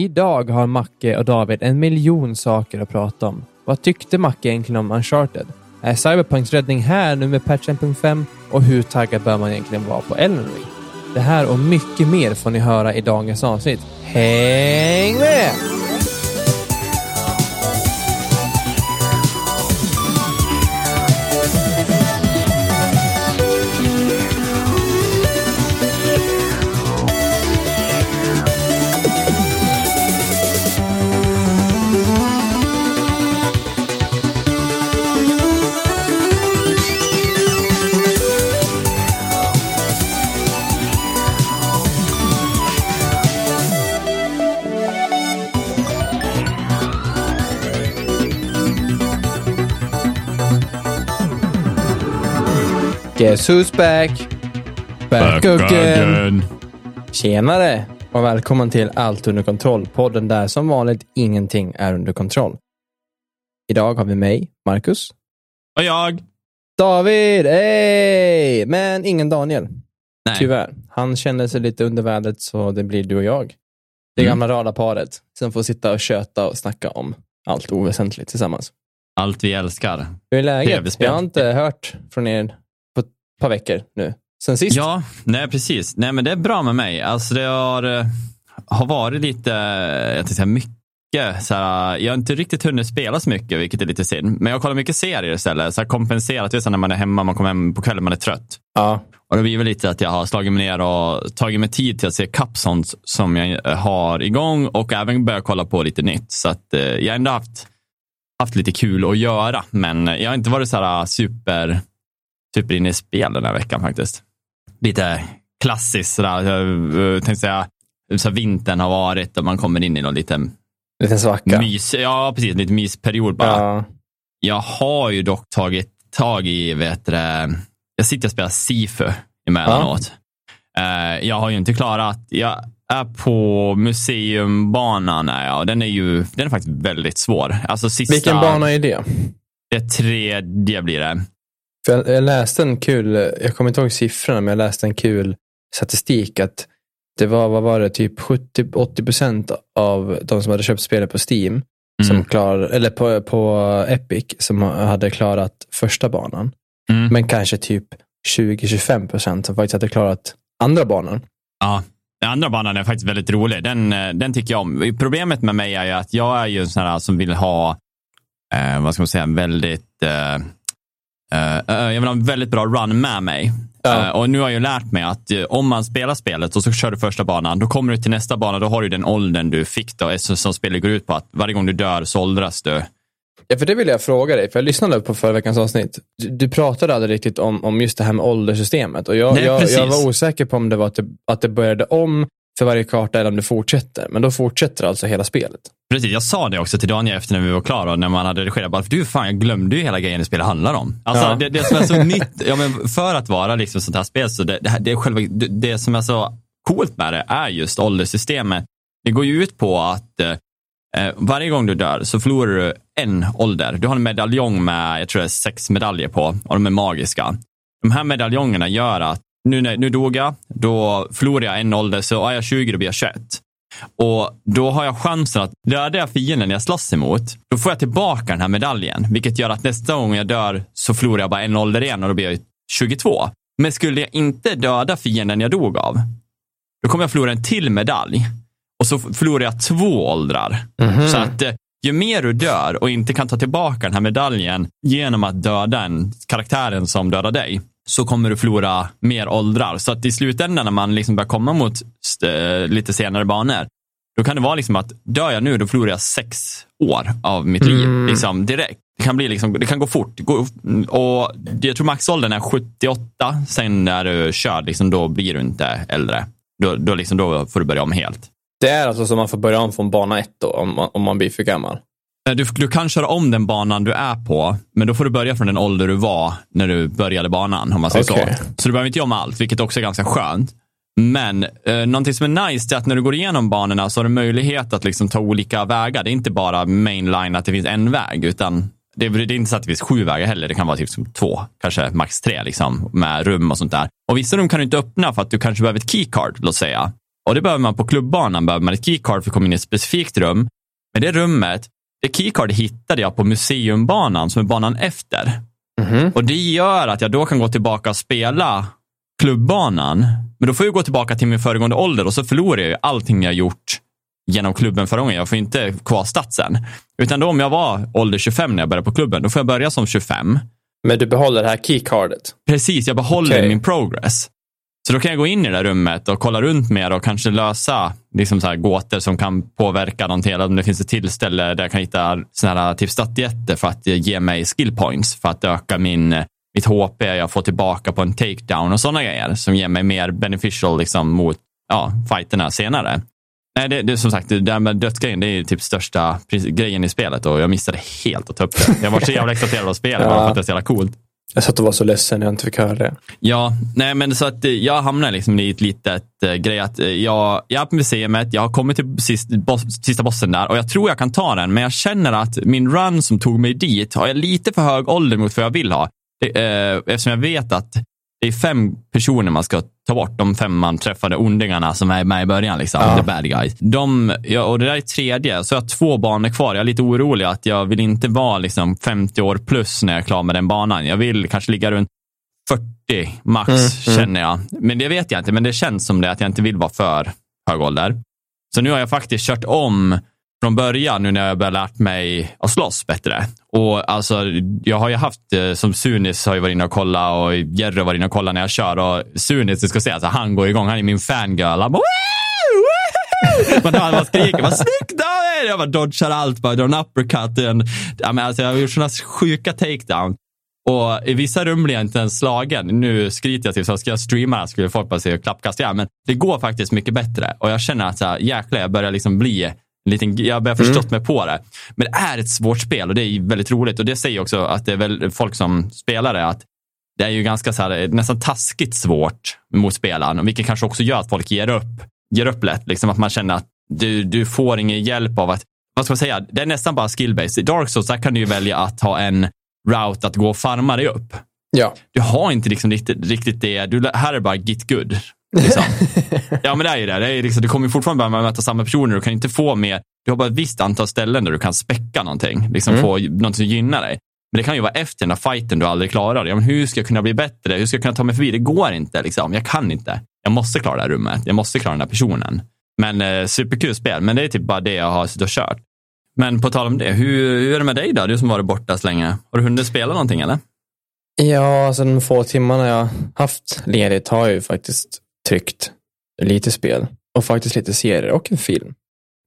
Idag har Macke och David en miljon saker att prata om. Vad tyckte Macke egentligen om Uncharted? Är Cyberpunks räddning här nu med patch 1.5? Och hur taggad bör man egentligen vara på Elden Ring? Det här och mycket mer får ni höra i dagens avsnitt. Häng med! Guess who's back? Back, again. Tjenare och välkommen till Allt under kontroll. Podden där som vanligt ingenting är under kontroll. Idag har vi mig, Marcus. Och jag. David, hej! Men ingen Daniel. Nej. Tyvärr. Han känner sig lite under vädret så det blir du och jag. Det Mm. gamla radarparet som får sitta och köta och snacka om allt oväsentligt tillsammans. Allt vi älskar. Hur är läget? Jag har inte hört från er par veckor nu. Sen sist. Ja, nej precis. Nej men det är bra med mig. Alltså det har, eh, har varit lite, eh, jag säga mycket, så här, jag har inte riktigt hunnit spela så mycket, vilket är lite synd. Men jag kollar mycket serier istället, så här kompenserat. Det när man är hemma, man kommer hem på kvällen, man är trött. Ja. Och det blir väl lite att jag har slagit mig ner och tagit mig tid till att se kapp sånt som jag eh, har igång och även börjat kolla på lite nytt. Så att eh, jag har ändå haft, haft lite kul att göra, men jag har inte varit så här super, super inne i spel den här veckan faktiskt. Lite klassiskt sådär, jag eh, tänkte säga, så vintern har varit och man kommer in i någon liten Liten svacka. mys, ja precis, lite mysperiod bara. Ja. Jag har ju dock tagit tag i, vet du, jag sitter och spelar Sifu emellanåt. Eh, jag har ju inte klarat, jag är på museumbanan är jag, och den är ju, den är faktiskt väldigt svår. Alltså sista, Vilken bana är det? Det tredje blir det. För jag, läste en kul, jag kommer inte ihåg siffrorna, men jag läste en kul statistik att det var, vad var det, typ 70-80 procent av de som hade köpt spelet på Steam, som Mm. klar, eller på, på Epic, som hade klarat första banan. Mm. Men kanske typ 20-25 procent som faktiskt hade klarat andra banan. Ja, den andra banan är faktiskt väldigt rolig. Den, eh, den tycker jag om. Problemet med mig är ju att jag är ju en sån här som vill ha, eh, vad ska man säga, en väldigt, eh, jag vill ha en väldigt bra run med mig. Ja. Eh, och nu har jag ju lärt mig att eh, om man spelar spelet och så kör du första banan, då kommer du till nästa bana, då har du den åldern du fick då, som, spelet går ut på, att varje gång du dör så åldras du. Ja, för det vill jag fråga dig, för jag lyssnade på förra veckans avsnitt. Du, du pratade aldrig riktigt om, om just det här med ålderssystemet. Och jag, Nej, jag, jag var osäker på om det var att det, att det började om för varje karta eller om det fortsätter. Men då fortsätter alltså hela spelet. Precis, jag sa det också till Daniel efter när vi var klara och när man hade redigerat. Bara, för du, fan, jag glömde ju hela grejen det spelet handlar om. Alltså, Ja. det, det som är så nytt, ja, men för att vara liksom sånt här spel, så det, det, det, är själva, det, det som är så coolt med det är just ålderssystemet. Det går ju ut på att eh, eh, varje gång du dör så förlorar du en ålder. Du har en medaljong med, jag tror det är sex medaljer på och de är magiska. De här medaljongerna gör att nu, när- nu dog jag, då förlorar jag en ålder, så är jag 20 då blir jag 21. Och då har jag chansen att döda fienden jag slåss emot, då får jag tillbaka den här medaljen. Vilket gör att nästa gång jag dör så förlorar jag bara en ålder igen och då blir jag 22. Men skulle jag inte döda fienden jag dog av, då kommer jag förlora en till medalj. Och så förlorar jag två åldrar. Så att eh, ju mer du dör och inte kan ta tillbaka den här medaljen genom att döda en karaktären som dödar dig, så kommer du förlora mer åldrar. Så att i slutändan när man liksom börjar komma mot st- lite senare banor, då kan det vara liksom att dör jag nu, då förlorar jag sex år av mitt liv liksom, direkt. Det kan, bli liksom, det kan gå fort. Och jag tror maxåldern är 78. Sen när du kör, liksom, då blir du inte äldre. Då, då, liksom, då får du börja om helt. Det är alltså som man får börja om från bana ett då, om man, om man blir för gammal. Eh, Du, du kan köra om den banan du är på, men då får du börja från den ålder du var när du började banan, om man säger Okej. så. Så du behöver inte göra om allt, vilket också är ganska skönt. Men eh, någonting som är nice är att när du går igenom banorna så har du möjlighet att liksom ta olika vägar. Det är inte bara mainline att det finns en väg, utan det är, det är inte så att det finns sju vägar heller. Det kan vara typ som två, kanske max tre, liksom, med rum och sånt där. Och vissa rum kan du inte öppna för att du kanske behöver ett keycard, låt säga. Och det behöver man på klubbanan, behöver man ett keycard för att komma in i ett specifikt rum. Men det rummet, det keycard hittade jag på museumbanan som är banan efter. Mhm. Och det gör att jag då kan gå tillbaka och spela klubbanan. Men då får jag gå tillbaka till min föregående ålder och så förlorar jag allting jag gjort genom klubben förra gången. Jag får inte kvar statsen. Utan då om jag var ålder 25 när jag började på klubben, då får jag börja som 25. Men du behåller det här keycardet? Precis, jag behåller Okej. min progress. Så då kan jag gå in i det där rummet och kolla runt mer och kanske lösa liksom så här gåtor som kan påverka någonting. Eller om det finns ett tillställe där jag kan hitta såna här typ statyetter för att ge mig skill points för att öka min, mitt HP jag får tillbaka på en takedown och sådana grejer som ger mig mer beneficial liksom mot ja, fighterna senare. Nej, det, det är som sagt, det där med dödsgrejen, det är ju typ största grejen i spelet och jag missade helt att ta upp det. Jag var så jävla exalterad av spelet bara för att det är så jävla coolt. Jag satt och var så ledsen när jag inte fick höra det. Ja, nej men så att eh, jag hamnar liksom i ett litet äh, grej att eh, jag, jag är på museet, jag har kommit till sist, boss, sista bossen där och jag tror jag kan ta den, men jag känner att min run som tog mig dit har jag lite för hög ålder mot vad jag vill ha. Det, äh, eftersom jag vet att det är fem personer man ska ta bort, de fem man träffade ondingarna som är med i början, liksom, Ja. the bad guys. De, ja, och det där är tredje, så jag har två banor kvar. Jag är lite orolig att jag vill inte vara liksom 50 år plus när jag är klar med den banan. Jag vill kanske ligga runt 40 max, Mm, mm. känner jag. Men det vet jag inte, men det känns som det, att jag inte vill vara för hög ålder. Så nu har jag faktiskt kört om från början nu när jag börjat lärt mig att slåss bättre. Och alltså, jag har ju haft, eh, som Sunis har ju varit inne och kollat och Jerry har varit inne och kollat när jag kör och Sunis, det ska säga, alltså, han går igång, han är min fangirl. Han bara, man hör man skriker, Vad snyggt David! Jag bara dodgar allt, bara drar en uppercut. En, ja, men alltså, jag har gjort sådana sjuka takedown. Och i vissa rum blir jag inte ens slagen. Nu skryter jag till så ska jag streama så här skulle folk bara se hur klappkast jag är. Men det går faktiskt mycket bättre. Och jag känner att så här, jäklar, jag börjar liksom bli liten, jag börjar förstått mig på det. Men det är ett svårt spel och det är väldigt roligt. Och det säger också att det är väl folk som spelar det, att det är ju ganska så här, nästan taskigt svårt mot spelaren. Vilket kanske också gör att folk ger upp, ger upp lätt. Liksom att man känner att du, du får ingen hjälp av att, vad ska man säga, det är nästan bara skill-based. I Dark Souls, där kan du ju välja att ha en route att gå och farma dig upp. Ja. Du har inte liksom riktigt, riktigt det, du, här är bara git good. Liksom. ja men det är ju det. det är liksom, du kommer fortfarande bara möta samma personer, du kan inte få mer, du har bara ett visst antal ställen där du kan späcka någonting, liksom Mm. få någonting som gynnar dig. Men det kan ju vara efter den här fighten du aldrig klarar. Ja, men hur ska jag kunna bli bättre? Hur ska jag kunna ta mig förbi? Det går inte. Liksom. Jag kan inte. Jag måste klara det här rummet. Jag måste klara den här personen. Men eh, superkul spel. Men det är typ bara det jag har suttit och kört. Men på tal om det, hur, hur är det med dig då? Du som varit borta så länge. Har du hunnit spela någonting eller? Ja, alltså de få timmarna jag haft ledigt har jag ju faktiskt tryckt lite spel och faktiskt lite serier och en film.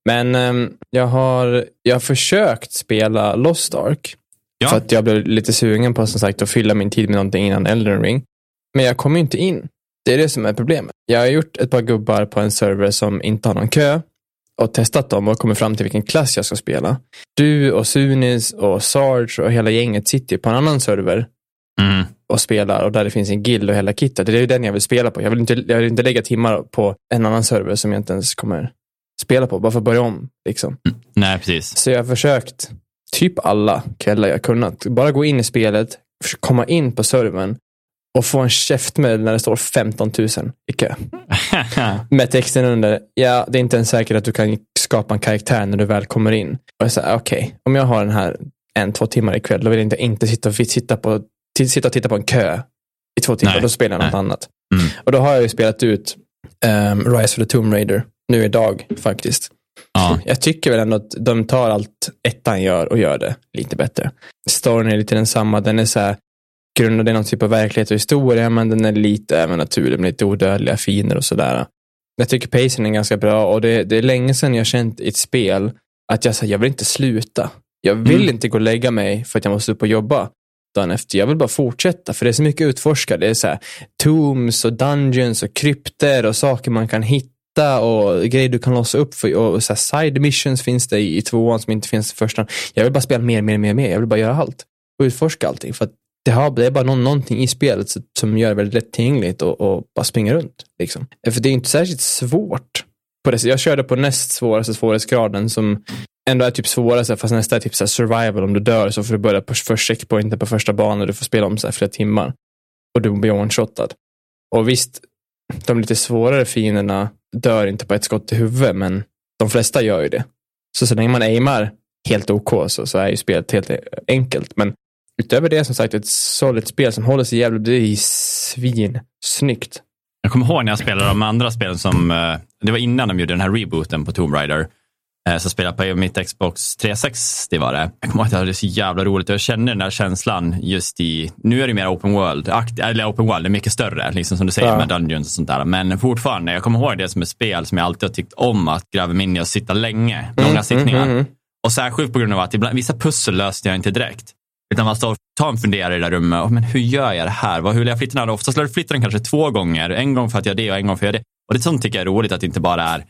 Men ehm, jag, har, jag har försökt spela Lost Ark Ja. för att jag blev lite sugen på som sagt att fylla min tid med någonting innan Elden Ring. Men jag kommer inte in. Det är det som är problemet. Jag har gjort ett par gubbar på en server som inte har någon kö och testat dem och kommit fram till vilken klass jag ska spela. Du och Sunis och Sarge och hela gänget sitter på en annan server Mm. och spelar och där det finns en guild och hela kittet. Det är ju den jag vill spela på. Jag vill inte, jag vill inte lägga timmar på en annan server som jag inte ens kommer spela på, bara för att börja om. Liksom. Nej, precis. Så jag har försökt typ alla kvällar jag kunnat. Bara gå in i spelet, komma in på servern och få en käftmäll när det står 15 000 i kö. Med texten under, ja, det är inte ens säkert att du kan skapa en karaktär när du väl kommer in. Och jag säger, okej, om jag har den här en, två timmar ikväll, då vill jag inte, inte sitta, och, sitta, på, sitta och titta på en kö i två timmar. Nej, Då spelar jag något nej. annat. Mm. Och då har jag ju spelat ut ehm, Rise of the Tomb Raider nu idag faktiskt. Ja. Jag tycker väl ändå att de tar allt ettan gör och gör det lite bättre. Storyn är lite densamma. Den är så här grundad i någon typ av verklighet och historia, men den är lite även naturlig med lite odödliga fiender och sådär. Jag tycker pacen är ganska bra och det, det är länge sedan jag känt i ett spel att jag, så här, jag vill inte sluta. Jag vill Mm. inte gå och lägga mig för att jag måste upp och jobba dagen efter. Jag vill bara fortsätta för det är så mycket utforska. Det är så här tombs och dungeons och krypter och saker man kan hitta och grejer du kan låsa upp för, och så här side missions finns det i, i tvåan som inte finns i första. Jag vill bara spela mer, mer, mer, mer. Jag vill bara göra allt och utforska allting. För att det, har, det är bara någon, någonting i spelet som- gör det väldigt lättillgängligt och, och bara springa runt. Liksom. För det är inte särskilt svårt. På det. Jag körde på näst svåraste svårighetsgraden som ändå är typ svåraste fast nästa är typ så survival. Om du dör så får du börja på första checkpointen på första banan och du får spela om så här flera timmar. Och du blir one-shotad. Och visst, de lite svårare fienderna, dör inte på ett skott i huvudet, men de flesta gör ju det. Så så länge man aimar helt OK så, så är ju spelet helt enkelt. Men utöver det som sagt ett solid spel som håller sig jävligt, det är svinsnyggt. Jag kommer ihåg när jag spelade de andra spelen som, eh, det var innan de gjorde den här rebooten på Tomb Raider. Eh, så spelade på mitt Xbox 360 var det. Jag kommer ihåg att jag hade så jävla roligt och jag känner den där känslan just i, nu är det mer open world, eller open world, det är mycket större, liksom som du säger ja. med Dungeons och sånt där. Men fortfarande, jag kommer ihåg det som ett spel som jag alltid har tyckt om att gräva mig in i och sitta länge, mm, långa mm, sittningar. Mm, mm, och särskilt på grund av att ibland, vissa pussel löste jag inte direkt. Utan man står och tar en funderare i det där rummet. Men hur gör jag det här? Vad, hur vill jag flytta den här? Oftast lär du flytta den kanske två gånger. En gång för att göra det och en gång för att göra det. Och det sånt tycker jag är roligt att det inte bara är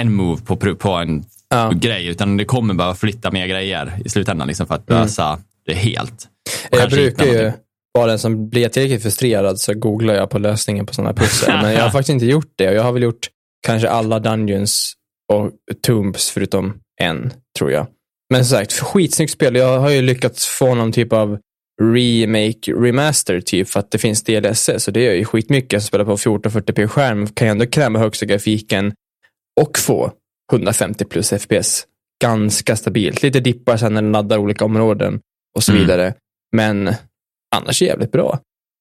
en move på, på en ja. grej, utan det kommer bara flytta mer grejer i slutändan liksom, för att mm. lösa mm. det helt. jag brukar ju vara den som blir tillräckligt frustrerad så googlar jag på lösningen på sådana pussel. Men jag har faktiskt inte gjort det och jag har väl gjort kanske alla Dungeons och Tombs förutom en, tror jag. Men som sagt, skitsnyggt spel. Jag har ju lyckats få någon typ av remake, remaster typ, för att det finns DLSS. Så det är ju skitmycket. Jag spelar på 1440p skärm, kan jag ändå kräma högsta grafiken och få 150 plus FPS. Ganska stabilt. Lite dippar sen när den laddar olika områden och så mm. vidare. Men annars jävligt bra.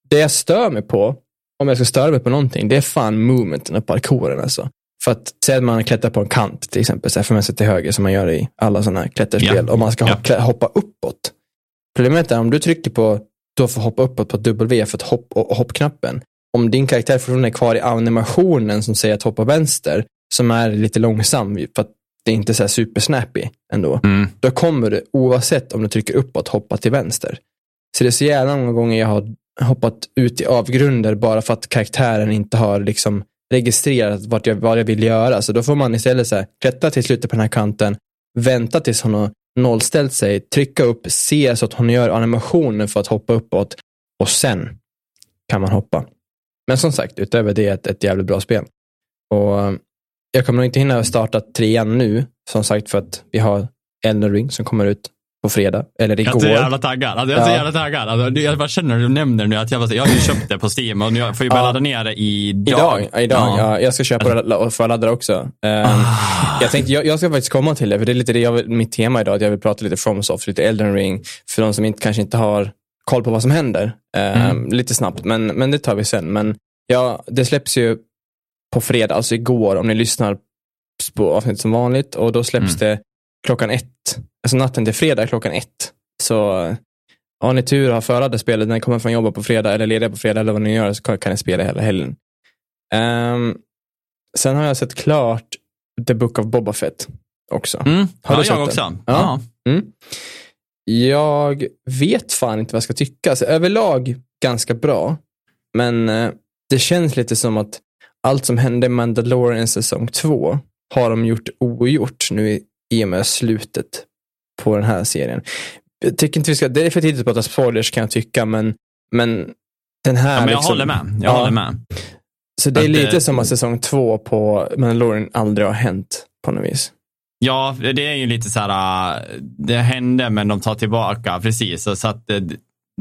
Det jag stör mig på, om jag ska störa mig på någonting, det är fan movementen och parkouren alltså. För att säga att man klättrar på en kant till exempel, så här, från vänster till höger som man gör i alla sådana här klätterspel. Ja. Och man ska ja. hoppa uppåt. Problemet är om du trycker på, då får hoppa uppåt på W för att hopp, och hoppknappen. Om din karaktär fortfarande är kvar i animationen som säger att hoppa vänster, som är lite långsam för att det är inte så här supersnappy ändå. Mm. Då kommer du oavsett om du trycker uppåt hoppa till vänster. Så det är så jävla många gånger jag har hoppat ut i avgrunder bara för att karaktären inte har liksom registrerat vart jag, vad jag vill göra. Så då får man istället så här, klättra till slutet på den här kanten, vänta tills hon har nollställt sig, trycka upp, se så att hon gör animationen för att hoppa uppåt och sen kan man hoppa. Men som sagt, utöver det är ett, ett jävligt bra spel. Och jag kommer nog inte hinna starta trean nu, som sagt för att vi har Elden Ring som kommer ut på fredag, eller igår. Jag är så jävla taggad. Alltså, jag är så jävla taggad. Alltså, jag bara känner när du nämner nu att jag, bara, jag har ju köpt det på Steam och jag får ju börja ladda ner det idag. Idag, idag ja. ja. Jag ska köpa det och få ladda det också. Um, jag tänkte, jag, jag, ska faktiskt komma till det, för det är lite det jag, mitt tema idag, att jag vill prata lite FromSoft, lite Elden Ring, för de som inte, kanske inte har koll på vad som händer. Um, mm. Lite snabbt, men, men det tar vi sen. Men ja, det släpps ju på fredag, alltså igår, om ni lyssnar på avsnittet som vanligt och då släpps mm. det klockan ett, alltså natten till fredag klockan ett. Så har ni tur och har förade spelet när ni kommer från jobbet på fredag eller lediga på fredag eller vad ni gör så kan ni spela hela helgen. Um, sen har jag sett klart The Book of Boba Fett också. Mm. Har ja, du jag också. Ja. Mm. Jag vet fan inte vad jag ska tycka. Alltså, överlag ganska bra, men uh, det känns lite som att allt som hände i Mandalorian säsong två har de gjort ogjort nu i, och med slutet på den här serien. Jag tycker inte vi ska, det är för tidigt att prata spoilers kan jag tycka, men, men den här... Ja, men jag liksom, håller med. Jag ja, håller med. Så det är lite som att säsong två på Mandalorian aldrig har hänt på något vis. Ja, det är ju lite så här, det hände men de tar tillbaka, precis. Så att det,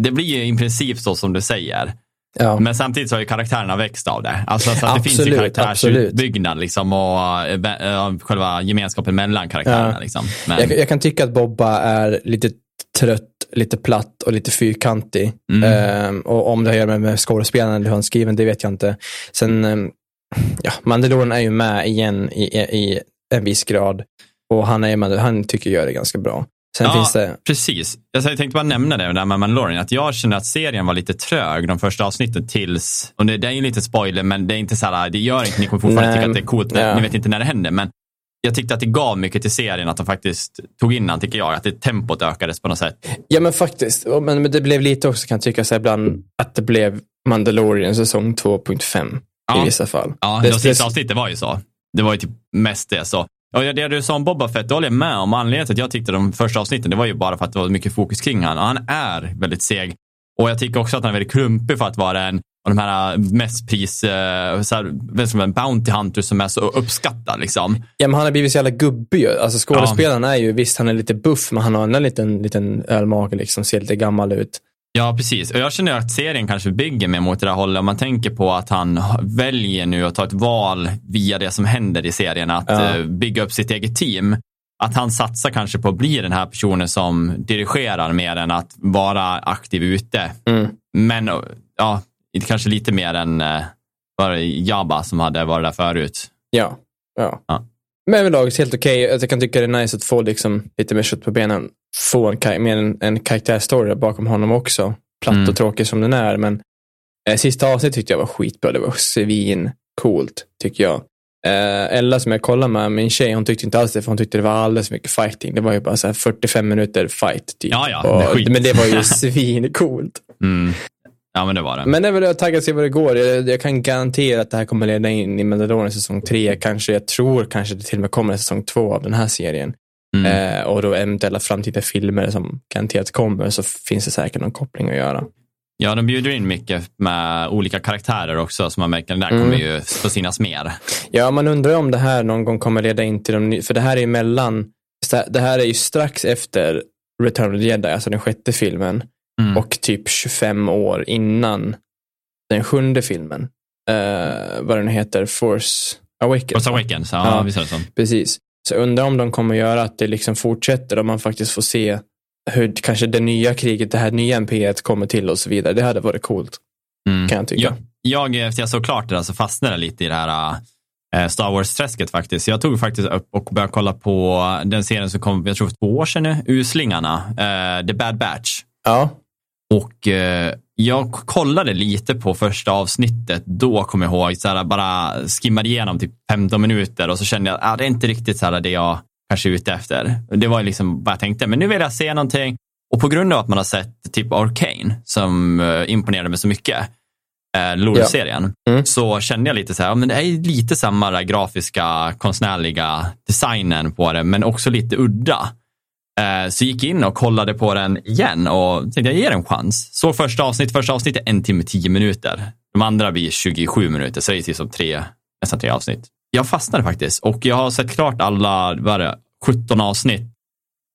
det blir ju i princip så som du säger. Ja. Men samtidigt så har ju karaktärerna växt av det. Alltså så att absolut, det finns ju karaktärsutbyggnad liksom, och äh, själva gemenskapen mellan karaktärerna. Ja. Liksom. Men... Jag, jag, kan tycka att Bobba är lite trött, lite platt och lite fyrkantig. Mm. Ehm, och om det har att göra med skådespelaren eller hur han skriver, det vet jag inte. Sen, ehm, ja, Mandalorian är ju med igen i, i, i en viss grad. Och han, är, han tycker jag gör det ganska bra. Sen ja, finns det... precis. Jag tänkte bara nämna det där med Mandalorian, att jag känner att serien var lite trög de första avsnitten tills, och det, det är ju lite spoiler, men det är inte så här, det gör inte, ni kommer fortfarande tycka att det är coolt, ja. ni vet inte när det händer, men jag tyckte att det gav mycket till serien, att de faktiskt tog in den, tycker jag, att det tempot ökades på något sätt. Ja, men faktiskt. Men, men det blev lite också, kan jag tycka, så ibland att det blev Mandalorian säsong 2.5 ja. i vissa fall. Ja, det, de sista avsnittet var ju så. Det var ju typ mest det. Så och det du sa om Boba Fett, det håller jag med om. Anledningen till att jag tyckte de första avsnitten, det var ju bara för att det var mycket fokus kring han. han är väldigt seg. Och jag tycker också att han är väldigt klumpig för att vara en av de här äh, mest pris, äh, så här, en Bounty Hunter som är så uppskattad. Liksom. Ja, men han har blivit så jävla gubbig Alltså skådespelaren ja. är ju, visst han är lite buff, men han har en liten, liten ölmage, liksom, ser lite gammal ut. Ja, precis. Och jag känner att serien kanske bygger mer mot det där hållet. Om man tänker på att han väljer nu att ta ett val via det som händer i serien, att ja. bygga upp sitt eget team. Att han satsar kanske på att bli den här personen som dirigerar mer än att vara aktiv ute. Mm. Men ja, kanske lite mer än bara Jabba som hade varit där förut. Ja, ja. ja. Men överlag helt okej. Okay. Jag kan tycka det är nice att få liksom lite mer kött på benen. Få en, mer en, en karaktärstory bakom honom också. Platt mm. och tråkig som den är. Men eh, sista avsnittet tyckte jag var skitbra. Det var svin coolt tycker jag. Eh, Ella som jag kollade med, min tjej, hon tyckte inte alls det för hon tyckte det var alldeles för mycket fighting. Det var ju bara så 45 minuter fight. Typ. Ja, ja, och, men det var ju svincoolt. Mm. Ja, men det var det. Men det är väl taggad att se vad det går. Jag, jag, kan garantera att det här kommer leda in i Mandalorian säsong tre. Kanske, jag tror kanske det till och med kommer en säsong två av den här serien. Mm. Eh, och då eventuella framtida filmer som garanterat kommer så finns det säkert någon koppling att göra. Ja, de bjuder in mycket med olika karaktärer också, så man märker att det där mm. kommer ju få synas mer. Ja, man undrar om det här någon gång kommer leda in till de för det här är ju mellan, det här är ju strax efter Return of the Jedi, alltså den sjätte filmen. Mm. Och typ 25 år innan den sjunde filmen. Uh, vad den heter, Force Awakens. Force Awakens, ja, ja visst är det så. Precis. Så undrar om de kommer göra att det liksom fortsätter, om man faktiskt får se hur kanske det nya kriget, det här nya MP1 kommer till och så vidare. Det hade varit coolt. Mm. Kan jag tycka. Jag, jag, efter jag såg klart det där så fastnade jag lite i det här äh, Star Wars-träsket faktiskt. Jag tog faktiskt upp och började kolla på den serien som kom, jag tror för två år sedan nu, Uslingarna, äh, The Bad Batch. Ja. Och eh, jag kollade lite på första avsnittet. Då kom jag ihåg, så här, bara skimmade igenom typ 15 minuter och så kände jag att ah, det är inte riktigt så här, det jag kanske är ute efter. Det var liksom vad jag tänkte, men nu vill jag se någonting. Och på grund av att man har sett typ Arcane som eh, imponerade mig så mycket, eh, LOL-serien, ja. mm. så kände jag lite så här, men det är lite samma grafiska, konstnärliga designen på det, men också lite udda. Eh, så gick in och kollade på den igen och tänkte jag ger en chans. Såg första avsnittet, första avsnittet en timme tio minuter. De andra blir 27 minuter, så det är typ som tre, nästan tre avsnitt. Jag fastnade faktiskt och jag har sett klart alla, vad det, 17 avsnitt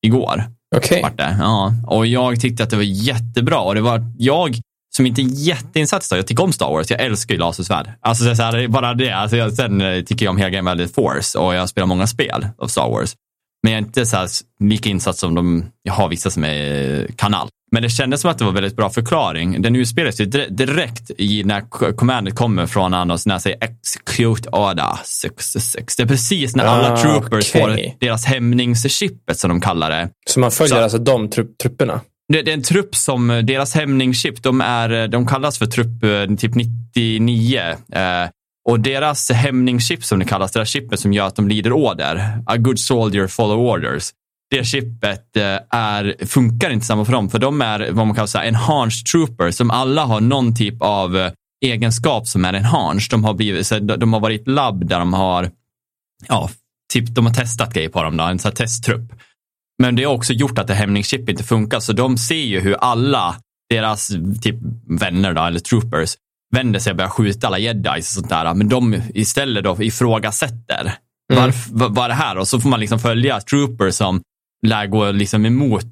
igår. Okej. Okay. Ja, och jag tyckte att det var jättebra och det var jag som inte är jätteinsatt jag tycker om Star Wars, jag älskar ju lasersvärd. Alltså så här, bara det, alltså jag, sen eh, tycker jag om hela grejen väldigt Force och jag spelar många spel av Star Wars. Men jag är inte så här lika insatt som de, jag har vissa som är kanal. Men det kändes som att det var väldigt bra förklaring. Den utspelar sig direkt i när commandet kommer från Anos när han säger execute order 666. Det är precis när alla ah, troopers okay. får deras hämningschippet som de kallar det. Så man följer så, alltså de trupp, trupperna? Det, det, är en trupp som, deras hämningschip, de, är, de kallas för trupp eh, typ 99. Eh, och deras hämningschip som det kallas, det där chippet som gör att de lider order, a good soldier follow orders. Det chippet eh, är, funkar inte samma för dem, för de är vad man kallar en enhanced trooper som alla har någon typ av eh, egenskap som är enhanced. De har, blivit, de har varit labb där de har, ja, typ, de har testat grejer på dem, då, en sån här testtrupp. Men det har också gjort att det hämningschip inte funkar, så de ser ju hur alla deras typ vänner då, eller troopers vänder sig och börjar skjuta alla jedis och sånt där. Men de istället då ifrågasätter. Mm. Varf, vad, är det här? Och så får man liksom följa troopers som lär gå liksom emot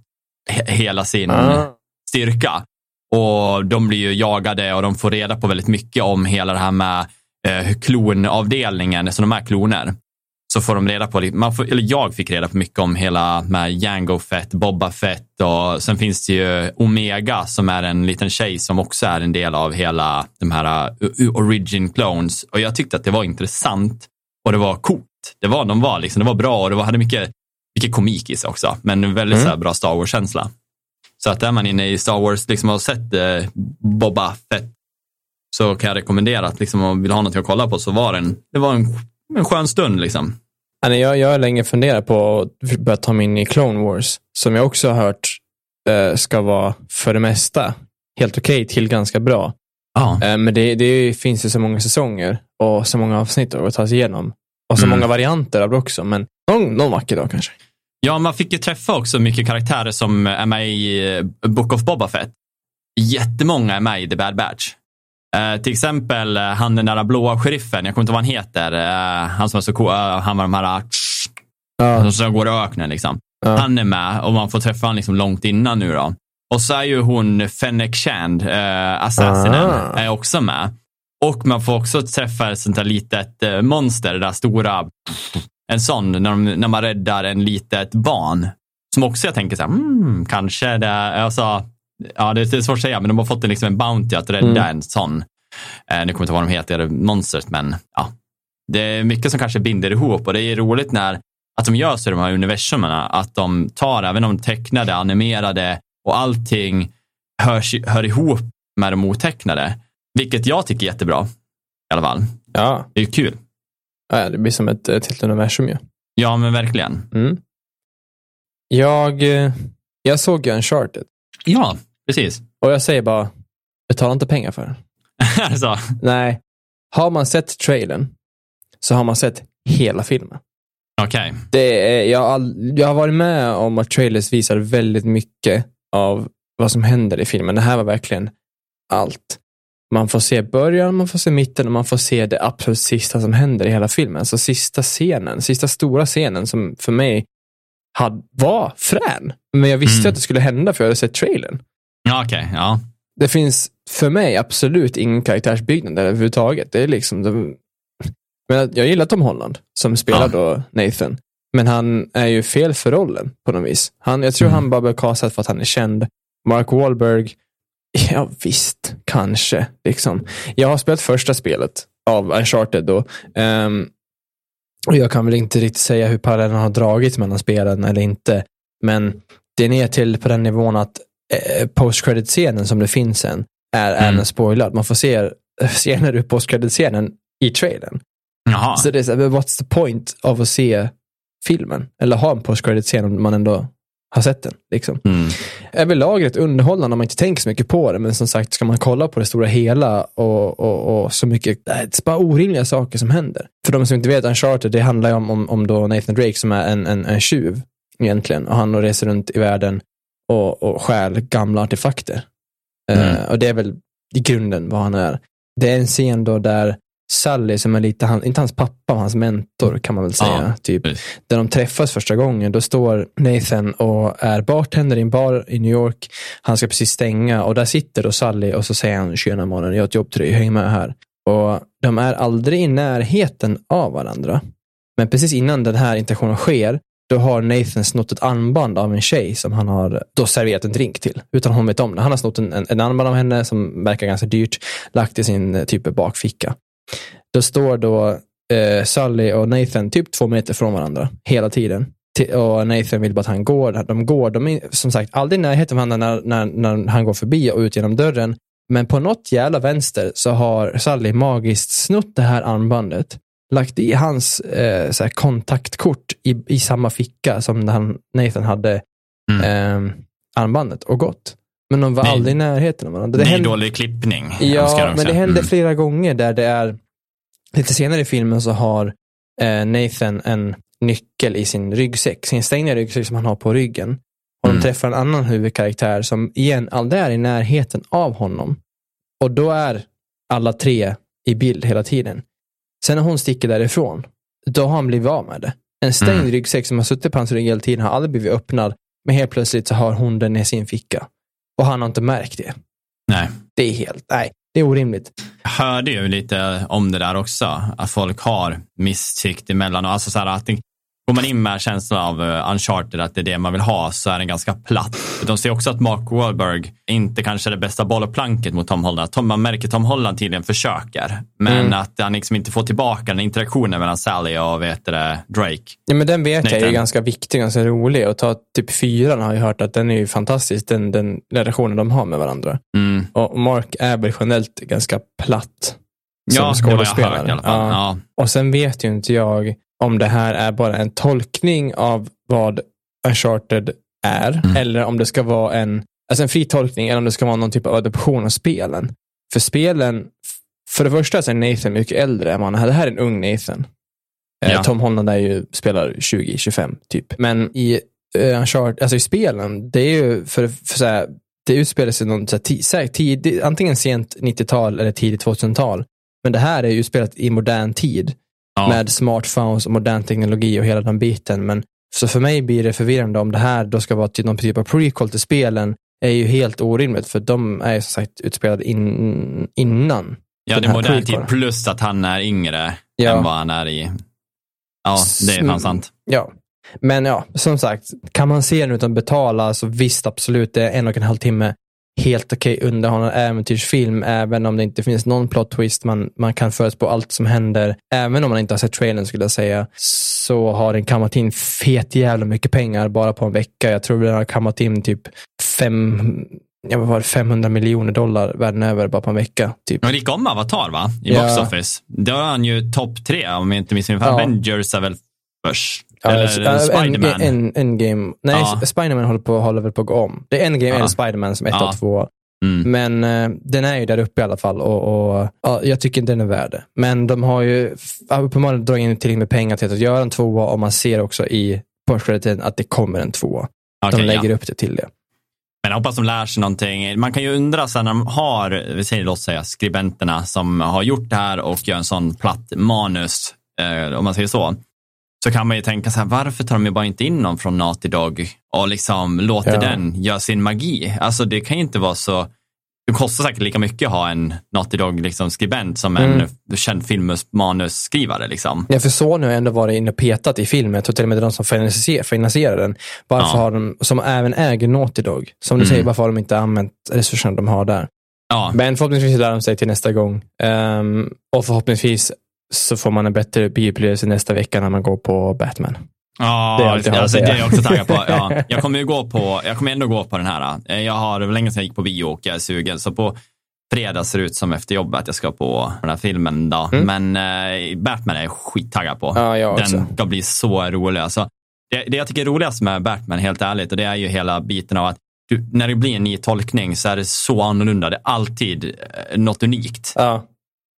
he hela sin mm. styrka. Och de blir ju jagade och de får reda på väldigt mycket om hela det här med eh, klonavdelningen, så de är kloner så får de reda på, man får, eller jag fick reda på mycket om hela med Jango Fett, Boba Fett och sen finns det ju Omega som är en liten tjej som också är en del av hela de här uh, Origin Clones och jag tyckte att det var intressant och det var coolt. Det var, de var liksom, det var bra och det var, hade mycket, mycket komik i sig också, men väldigt mm. så bra Star Wars-känsla. Så att är man inne i Star Wars liksom har sett eh, Boba Fett så kan jag rekommendera att liksom, om man vill ha något att kolla på så var det en, det var en en skön stund liksom. Jag, jag har länge funderat på att börja ta mig in i Clone Wars, som jag också har hört eh, ska vara för det mesta helt okej okay till ganska bra. Ah. Men det, det finns ju så många säsonger och så många avsnitt att ta sig igenom. Och så mm. många varianter av det också, men någon, någon vacker dag kanske. Ja, man fick ju träffa också mycket karaktärer som är med i eh, Book of Boba Fett. Jättemånga är med i The Bad Batch. Uh, till exempel uh, han den där blåa sheriffen, jag kommer inte ihåg vad han heter. Uh, han som var så cool, han var de här uh, som går i öknen liksom. Han är med och man får träffa honom liksom långt innan nu då. Och så är ju hon Fennec Shand, assassinen, Ah. är också med. Och man får också träffa ett sånt där litet monster, det där stora, en sån, när, de, när man räddar en litet barn. Som också jag tänker så här, mm, kanske det är, alltså, ja det är svårt att säga, men de har fått en, liksom en bounty att rädda Mm. en sån. Eh, nu kommer jag inte ihåg vad de heter, monstret, men ja. Det är mycket som kanske binder ihop och det är roligt när att de gör så i de här universumerna, att de tar även de tecknade, animerade och allting hörs, hör ihop med de otecknade. Vilket jag tycker är jättebra. I alla fall. Ja, Det är ju kul. ja det blir som ett, ett helt universum ju. Ja, men verkligen. Mm. Jag, eh, jag såg ju Uncharted Ja, precis. och jag säger bara, betala inte pengar för den. alltså, Nej, har man sett trailern så har man sett hela filmen. okej. Det är, jag, har all, jag har varit med om att trailers visar väldigt mycket av vad som händer i filmen. Det här var verkligen allt. Man får se början, man får se mitten och man får se det absolut sista som händer i hela filmen. Så sista scenen, sista stora scenen som för mig had, var frän. Men jag visste Mm. att det skulle hända för jag hade sett trailern. Ja, okej. Ja. Det finns för mig absolut ingen karaktärsbyggnad där överhuvudtaget. Det är liksom, det, men jag gillar Tom Holland som spelar Ja. då Nathan. Men han är ju fel för rollen på något vis. Han, jag tror Mm. han bara blev castad för att han är känd. Mark Wahlberg, ja visst, kanske. Liksom. Jag har spelat första spelet av Uncharted då. Ehm, och jag kan väl inte riktigt säga hur parallellen har dragits mellan spelen eller inte. Men det är ner till på den nivån att eh, post-credit-scenen som det finns en är Mm. även spoilad. Man får se scener ur post-credit-scenen i trailern. Jaha. Så det är så här, what's the point av att se filmen? Eller ha en post-credit-scen om man ändå har sett den. Liksom. Mm. Överlag rätt underhållande om man inte tänker så mycket på det. Men som sagt, ska man kolla på det stora hela och, och, och så mycket, det är bara orimliga saker som händer. För de som inte vet, Uncharted, det handlar ju om, om, om då Nathan Drake som är en, en, en tjuv egentligen. Och han reser runt i världen och, och stjäl gamla artefakter. Mm. Eh, och det är väl i grunden vad han är. Det är en scen då där Sally, som är lite, han, inte hans pappa, men hans mentor kan man väl säga. Ja, typ. precis. Där de träffas första gången, då står Nathan och är bartender i en bar i New York. Han ska precis stänga och där sitter då Sally och så säger han, tjena mannen, jag har ett jobb till dig, häng med här. Och de är aldrig i närheten av varandra. Men precis innan den här interaktionen sker, då har Nathan snott ett armband av en tjej som han har då serverat en drink till. Utan hon vet om det. Han har snott en, en, en armband av henne som verkar ganska dyrt, lagt i sin eh, typ bakficka. Då står då eh, Sally och Nathan typ två meter från varandra hela tiden. Och Nathan vill bara att han går. De går, de är som sagt aldrig i närheten av varandra när, när, när han går förbi och ut genom dörren. Men på något jävla vänster så har Sally magiskt snott det här armbandet, lagt i hans eh, så här kontaktkort i, i samma ficka som han, Nathan hade Mm. eh, armbandet och gått. Men de var är- aldrig i närheten av varandra. Det, är hände- dålig klippning. Ja, men det händer Mm. flera gånger där det är, lite senare i filmen så har eh, Nathan en nyckel i sin ryggsäck, sin stängda ryggsäck som han har på ryggen. Och Mm. de träffar en annan huvudkaraktär som igen aldrig är i närheten av honom. Och då är alla tre i bild hela tiden. Sen när hon sticker därifrån, då har han blivit av med det. En stängd Mm. ryggsäck som har suttit på hans rygg hela tiden har aldrig blivit öppnad, men helt plötsligt så har hon den i sin ficka. Och han har inte märkt det. Nej. Det är helt, nej, det är orimligt. Jag hörde ju lite om det där också, att folk har misstyckt emellan. Och alltså så här, att det, går man in med känslan av uh, Uncharted, att det är det man vill ha, så är den ganska platt. De ser också att Mark Wahlberg inte kanske är det bästa bollplanket mot Tom Holland. Tom, man märker Tom Holland tydligen försöker, men Mm. att han liksom inte får tillbaka den interaktionen mellan Sally och vet det, Drake. Ja, men den vet jag är Nathan. ganska viktig, ganska rolig. Och ta typ fyran har jag hört att den är ju fantastisk, den, den relationen de har med varandra. Mm. Och Mark är väl generellt ganska platt Ja, som det var jag skådespelare. hört i alla fall. Ja. Ja. Och sen vet ju inte jag om det här är bara en tolkning av vad Uncharted är, Mm. eller om det ska vara en, alltså en fri tolkning, eller om det ska vara någon typ av adoption av spelen. För spelen, för det första så är Nathan mycket äldre än han är. Det här är en ung Nathan. Eh, Ja. Tom Holland är ju, spelar 20-25 typ. Men i uh, Uncharted, alltså i spelen, det är ju för, för så här, det utspelar sig någon så här, ti- säkert tid, antingen sent 90-tal eller tidigt 2000-tal. Men det här är ju spelat i modern tid Ja. med smartphones och modern teknologi och hela den biten. Men så för mig blir det förvirrande om det här då ska vara typ någon typ av prequel till spelen är ju helt orimligt för de är ju som sagt utspelade in, innan. Ja, det är modern tid plus att han är yngre Ja. än vad han är i... Ja, det är fan sant. Ja, men ja, som sagt, kan man se den utan betala så visst absolut, det är en och en halv timme helt okej underhållande äventyrsfilm, även om det inte finns någon plot twist, man, man kan förutspå allt som händer, även om man inte har sett trailern skulle jag säga, så har den kammat in fet jävla mycket pengar bara på en vecka. Jag tror den har kammat in typ fem, ja, vad var det, 500 miljoner dollar världen över bara på en vecka. Typ. Han gick om Avatar va? I Ja. Box Office. Då är han ju topp tre om jag inte minns fel. Ja. Avengers är väl först. Ja, Eller äh, Spiderman. En, en, Endgame. Nej, Ja. Spiderman håller, på, håller väl på att gå om. Det är Endgame Ja. eller Spiderman som ett Ja. av två. Mm. Men eh, den är ju där uppe i alla fall och, och ja, jag tycker inte den är värd det. Men de har ju uppenbarligen dragit in tillräckligt med pengar till att göra en tvåa och man ser också i postcrediten att det kommer en tvåa. Okej, de lägger ja. upp det till det. Men jag hoppas de lär sig någonting. Man kan ju undra sen när de har, vi säger låt säga skribenterna som har gjort det här och gör en sån platt manus, eh, om man säger så. Så kan man ju tänka så här, varför tar de ju bara inte in någon från Naughty Dog och liksom låter Ja. den göra sin magi? Alltså det kan ju inte vara så, det kostar säkert lika mycket att ha en Naughty Dog liksom, skribent som en Mm. känd filmmanusskrivare. Liksom. Ja, för Sony har ändå varit inne och petat i filmen. Jag tror till och med de som finansierar, finansierar den. Varför Ja. har de, som även äger Naughty Dog. Som du Mm. säger, varför har de inte använt resurserna de har där? Ja, Men förhoppningsvis lär de sig till nästa gång. Ehm, och förhoppningsvis så får man en bättre bioupplevelse nästa vecka när man går på Batman. Ja, Det är jag alltså, det är jag också taggad på. Ja, jag kommer ju gå på, jag kommer ändå gå på den här. Eh, Jag har, länge sedan jag gick på bio och jag är sugen. Så på fredag ser det ut som efter jobbet att jag ska på den här filmen. Då. Men eh, Batman är jag skittaggad på. Mm. Ja, jag också. den ska bli så rolig. Alltså, det, det jag tycker är roligast med Batman, helt ärligt, och det är ju hela biten av att du, när det blir en ny tolkning så är det så annorlunda. Det är alltid eh, något unikt Ja.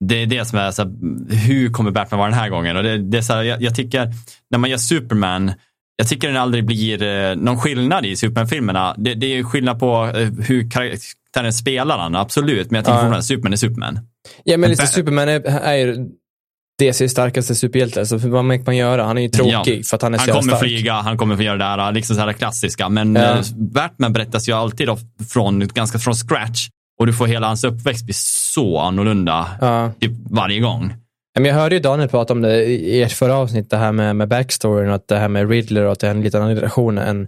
Det är det som är så här, hur kommer Batman vara den här gången? Och det, det är så här, jag, jag tycker, när man gör Superman, jag tycker den aldrig blir eh, någon skillnad i Superman-filmerna. Det, det är skillnad på eh, hur karaktären spelar han, absolut. Men jag tycker Ja. fortfarande att Superman är Superman. ja, men Ba- Superman är, är ju DCs starkaste superhjälte. Så vad man kan göra? Han är ju tråkig för att han är så Han jävla kommer stark. flyga, han kommer få göra det där, liksom så här klassiska. Men Ja. eh, Batman berättas ju alltid då från, ganska från scratch. Och du får hela hans uppväxt bli så annorlunda Ja. typ varje gång. Men jag hörde ju Daniel prata om det i ert förra avsnitt, det här med, med backstoryn och att det här med Riddler och att det är en lite annan relation än,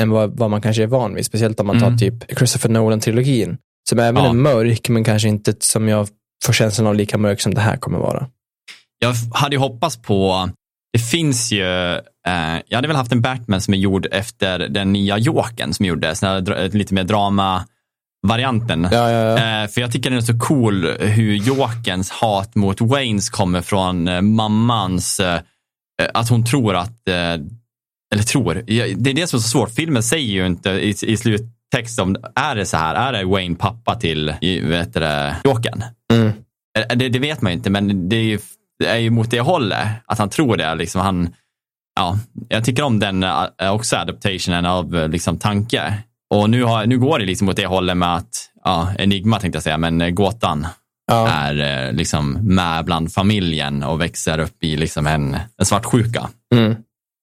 än vad, vad man kanske är van vid. Speciellt om man tar Mm. typ Christopher Nolan-trilogin. Som även Ja. är mörk, men kanske inte som jag får känslan av lika mörk som det här kommer vara. jag hade ju hoppats på, det finns ju, eh, jag hade väl haft en Batman som är gjord efter den nya Jokern som gjordes, lite mer drama-varianten. Ja, ja, ja. Eh, för jag tycker den är så cool hur Jokerns hat mot Waynes kommer från eh, mammans, eh, att hon tror att, eller tror, det är det som är så svårt. Filmen säger ju inte i, i sluttext om, är det så här, är det Wayne pappa till, vet det, Jokern? Mm. Det, det vet man ju inte, men det är ju, det är ju mot det hållet. Att han tror det. Liksom han, ja, jag tycker om den också adaptationen av liksom, tanke. Och nu, har, nu går det liksom mot det hållet med att, ja, Enigma tänkte jag säga, men eh, gåtan ja. är eh, liksom med bland familjen och växer upp i liksom en, en svartsjuka. Mm.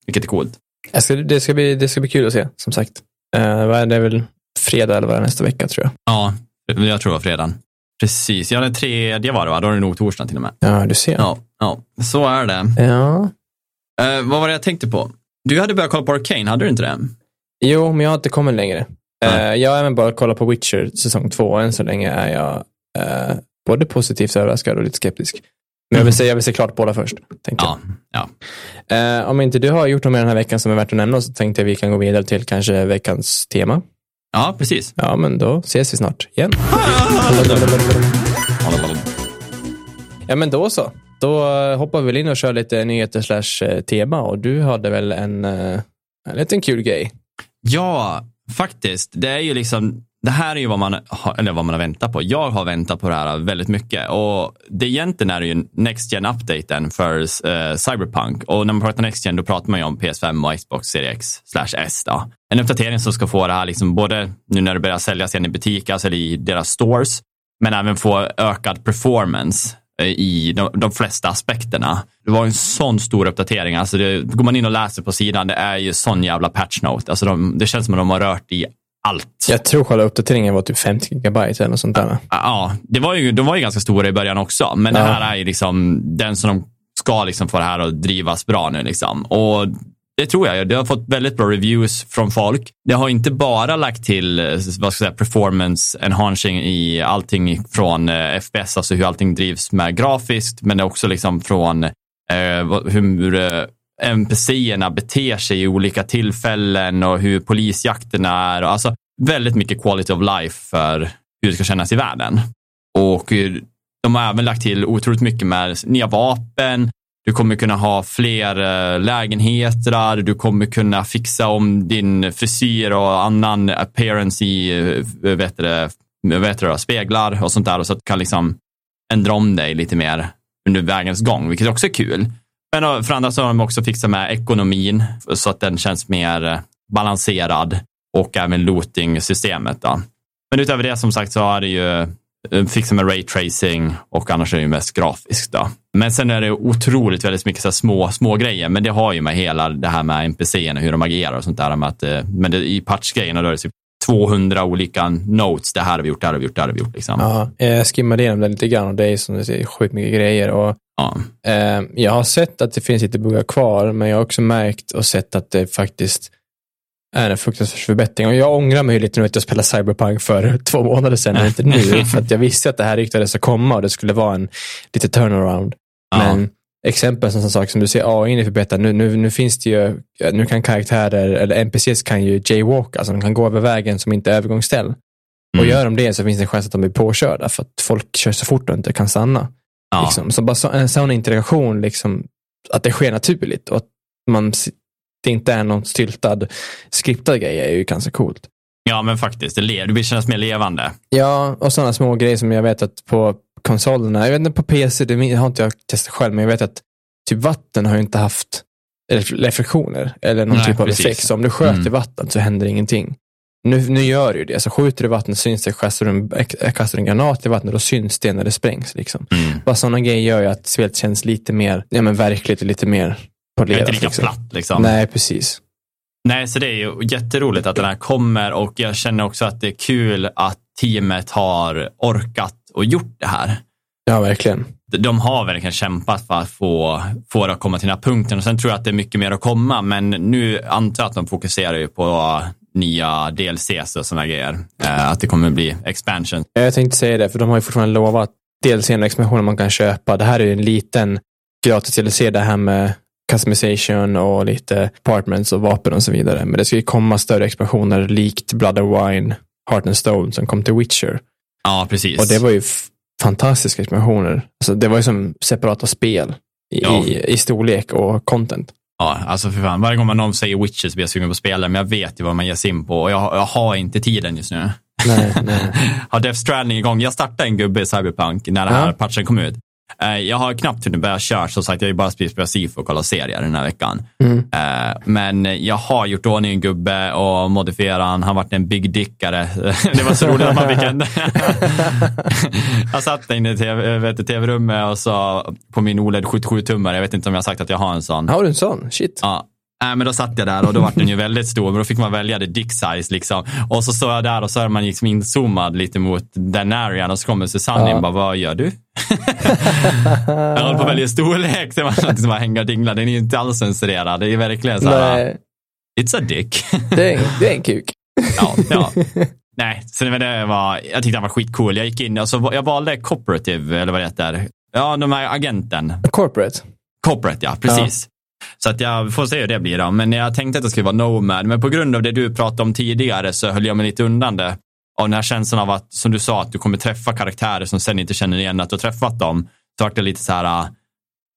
Vilket är coolt. Jag ska, det, ska bli, det ska bli kul att se, som sagt. Uh, vad är det väl fredag eller vad är det nästa vecka, tror jag. Ja, jag tror det var fredagen. Precis, ja den tredje var det va? Då är det nog torsdagen till och med. Ja, du ser. Ja, ja. så är det. ja. Eh, vad var det jag tänkte på? Du hade börjat kolla på Arcane, hade du inte det? Jo, men jag har inte kommit längre. Eh, jag har även bara kollat på Witcher säsong två och än så länge är jag eh, både positivt överraskad och lite skeptisk. Men jag vill, se, jag vill se klart båda först. Tänkte Ja, ja. Eh, om inte du har gjort något mer den här veckan som är värt att nämna så tänkte jag vi kan gå vidare till kanske veckans tema. ja precis. Ja, men då ses vi snart igen. Ja, men då så. Då hoppar vi väl in och kör lite nyheter slash tema och du hade väl en, en liten kul grej. Ja, faktiskt. Det är ju liksom, det här är ju vad man, har, eller vad man har väntat på. Jag har väntat på det här väldigt mycket och det egentligen är det ju Next gen updaten för eh, Cyberpunk och när man pratar Next gen då pratar man ju om PS5 och Xbox Series X slash S då. En uppdatering som ska få det här liksom både nu när det börjar säljas igen i butiker, alltså i deras stores, men även få ökad performance i de, de flesta aspekterna. Det var en sån stor uppdatering. Alltså det, går man in och läser på sidan, det är ju sån jävla patch note. Alltså de, det känns som att de har rört i allt. Jag tror själva uppdateringen var typ 50 gigabyte eller något sånt där. Ja, det var ju, de var ju ganska stora i början också, men Ja. det här är ju liksom den som de ska liksom få det här att drivas bra nu. Liksom. Och det tror jag. Det har fått väldigt bra reviews från folk. Det har inte bara lagt till eh, vad ska jag säga, performance enhancing i allting från eh, FPS, alltså hur allting drivs med grafiskt, men det är också liksom från eh, hur eh, NPC-erna beter sig i olika tillfällen och hur polisjakterna är. Alltså väldigt mycket quality of life för hur det ska kännas i världen. Och de har även lagt till otroligt mycket med nya vapen. Du kommer kunna ha fler eh, lägenheter. Du kommer kunna fixa om din frisyr och annan appearance i eh, vet det, vet det, speglar och sånt där. Och så att du kan liksom ändra om dig lite mer under vägens gång, vilket också är kul. Men eh, för andra så har de också fixat med ekonomin så att den känns mer balanserad och även looting-systemet. Men utöver det som sagt så är det ju eh, fixat med raytracing och annars är det ju mest grafiskt. Då. Men sen är det otroligt väldigt mycket så små, små grejer, men det har ju med hela det här med NPC-erna, hur de agerar och sånt där. Med att, eh, men det, i patchgrejerna då är det typ 200 olika notes. Det här har vi gjort, det här har vi gjort, det här har vi gjort. Liksom. Ja, jag skimmade igenom det lite grann och det är som du säger sjukt mycket grejer. Och, Ja. eh, jag har sett att det finns lite buggar kvar, men jag har också märkt och sett att det faktiskt är en fruktansvärd förbättring. Och jag ångrar mig lite nu att jag spelade Cyberpunk för två månader sedan, och inte nu. För att jag visste att det här ryktades att komma och det skulle vara en lite turnaround. Ja. Men exempel som sak som du säger, AI är förbättrad. Nu, nu, nu finns det ju, nu kan karaktärer, eller NPCs kan ju jaywalka, alltså de kan gå över vägen som inte är övergångsställ. Och Mm. gör de det så finns det en chans att de blir påkörda för att folk kör så fort och inte kan stanna. Ja. Liksom. Så bara så, en sån interaktion, liksom, att det sker naturligt och att man, det inte är någon styltad, skriptad grej är ju ganska coolt. ja, men faktiskt. Det, det känns mer levande. Ja, och sådana små grejer som jag vet att på konsolerna, jag vet inte på PC, det har inte jag testat själv, men jag vet att typ vatten har ju inte haft ref- reflektioner eller någon Nej, typ av precis. effekt. Så om du sköt i Mm. vatten så händer ingenting. Nu, nu gör det ju det. Så skjuter du i vattnet syns det, kastar du en, äh, kastar du en granat i vattnet då syns det när det sprängs. Liksom. Mm. Bara sådana grejer gör ju att spelet känns lite mer ja, men verkligt och lite mer polerat. inte lika liksom. platt. Liksom. Nej, precis. Nej, så det är ju jätteroligt att den här kommer och jag känner också att det är kul att teamet har orkat och gjort det här. Ja, verkligen. De har verkligen kämpat för att få, få det att komma till den här punkten och sen tror jag att det är mycket mer att komma men nu antar jag att de fokuserar ju på nya DLCs och sådana grejer. Eh, att det kommer bli expansion. Jag tänkte säga det, för de har ju fortfarande lovat dels en expansion man kan köpa. Det här är ju en liten gratis DLC, det här med customization och lite apartments och vapen och så vidare. Men det ska ju komma större expansioner likt Blood and Wine, Heart and Stone som kom till Witcher. Ja, precis. Och det var ju fantastiska expansioner. Alltså, det var ju som separata spel i, Ja. i, i storlek och content. Ja, alltså för fan. Varje gång man någon säger Witcher så blir jag sugen på att spela, men jag vet ju vad man ger sig in på och jag, jag har inte tiden just nu. Nej, nej. har Death Stranding igång. Jag startade en gubbe i Cyberpunk när den här Ja. patchen kom ut. Eh, Jag har knappt hunnit börja köra, som sagt, jag har ju bara spelat SIFO och kollat serier den här veckan. Mm. Eh, Men jag har gjort ordning en gubbe och modifierat han. Han varit en big dickare. Det var så roligt att man fick en... jag satt inne i TV, du, tv-rummet och så på min OLED 77-tummare, jag vet inte om jag har sagt att jag har en sån. Har du en sån? Shit. Ja. Nej, men då satt jag där och då var den ju väldigt stor, men då fick man välja det dick size liksom. Och så står jag där och så är man liksom inzoomad lite mot den arean och så kommer Susanne Ja. in bara, vad gör du? jag håller på att välja storlek, så man liksom bara hänger och dinglar. Den är ju inte alls censurerad. Det är verkligen så här, Nej, it's a dick. det är, det är en kuk. ja, ja. Nej, så det var, jag tyckte han var skitcool. Jag gick in och så jag valde cooperative, eller vad det heter. Ja, de här agenten. Corporate. Corporate, ja. Precis. Så att jag får se hur det blir då. Men jag tänkte att det skulle vara Nomad. Men på grund av det du pratade om tidigare så höll jag mig lite undan det. Av den här känslan av att, som du sa, att du kommer träffa karaktärer som sen inte känner igen att du har träffat dem. Så vart det lite så här, äh,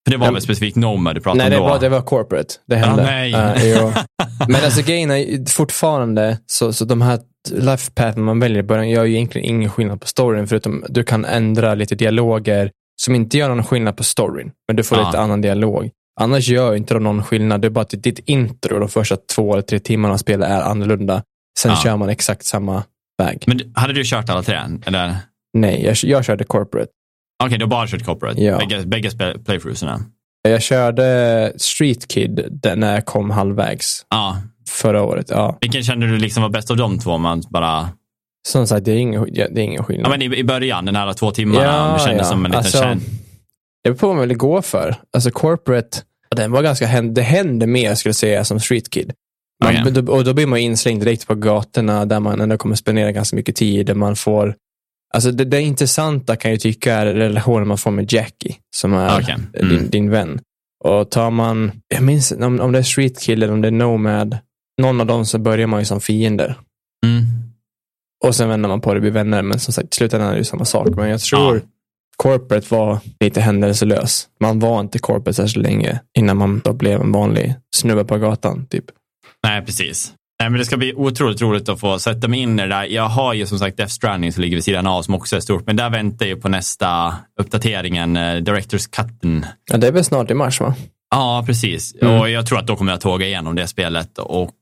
för det var väl specifikt Nomad du pratade Nej, om det då? var, det var corporate. Det hände. nej. Eh, jo. Men alltså grejen är fortfarande, så, så de här life path man väljer i början gör ju egentligen ingen skillnad på storyn, förutom du kan ändra lite dialoger som inte gör någon skillnad på storyn, men du får Ja. lite annan dialog. Annars gör inte de någon skillnad, det är bara att ditt intro de första två eller tre timmarna av spelet är annorlunda. Sen Ja. kör man exakt samma väg. Men hade du kört alla tre? Eller? Okej, Nej, jag, jag körde corporate. du har bara kört corporate? Ja. Bägge, bägge playthroughsarna? Jag körde Street Kid när jag kom halvvägs Ja. förra året. Ja. Vilken kände du liksom var bäst av de två? Man bara... Som sagt, det är ingen, det är ingen Ja, skillnad. men i, I början, den här två timmarna, det kändes som en liten Alltså, känn... Det beror på vad man vill gå för. Alltså corporate, den var ganska, det hände mer skulle jag säga som Street Kid. Man, Okej. då- Och då blir man inslängd direkt på gatorna där man ändå kommer spendera ganska mycket tid. Där man får, alltså det, det intressanta kan jag tycka är relationen man får med Jackie, som är Okej. Mm. din, din vän. Och tar man, jag minns om, om det är Street Kid eller om det är Nomad, någon av dem så börjar man ju som fiender. Mm. Och sen vänder man på det och blir vänner. Men som sagt, i slutändan är det ju samma sak. Men jag tror Ja. Corporate var lite händelselös. Man var inte corporate särskilt länge innan man då blev en vanlig snubbe på gatan. Typ. Nej, precis. Nej, men det ska bli otroligt roligt att få sätta mig in i det där. Jag har ju som sagt Death Stranding som ligger vid sidan av som också är stort, men där väntar jag ju på nästa uppdateringen, eh, Directors Cutten. Ja, det är väl snart i mars va? Ja, precis. Mm. Och jag tror att då kommer jag tåga igenom det spelet och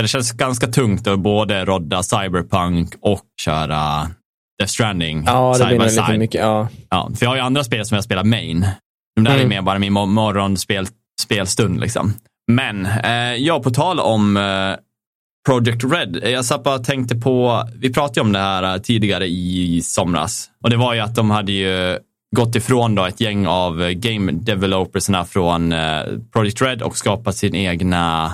det känns ganska tungt att både rodda Cyberpunk och köra Death Stranding Ja, det side blir by side. mycket. Ja. Ja, för jag har ju andra spel som jag spelar main. De där är Mm. mer bara min mo- morgonspel spelstund liksom. Men eh, ja, på tal om eh, Project Red. Jag satt bara tänkte på, vi pratade om det här eh, tidigare i somras. Och det var ju att de hade ju gått ifrån då ett gäng av eh, game developersna från eh, Project Red och skapat sin egna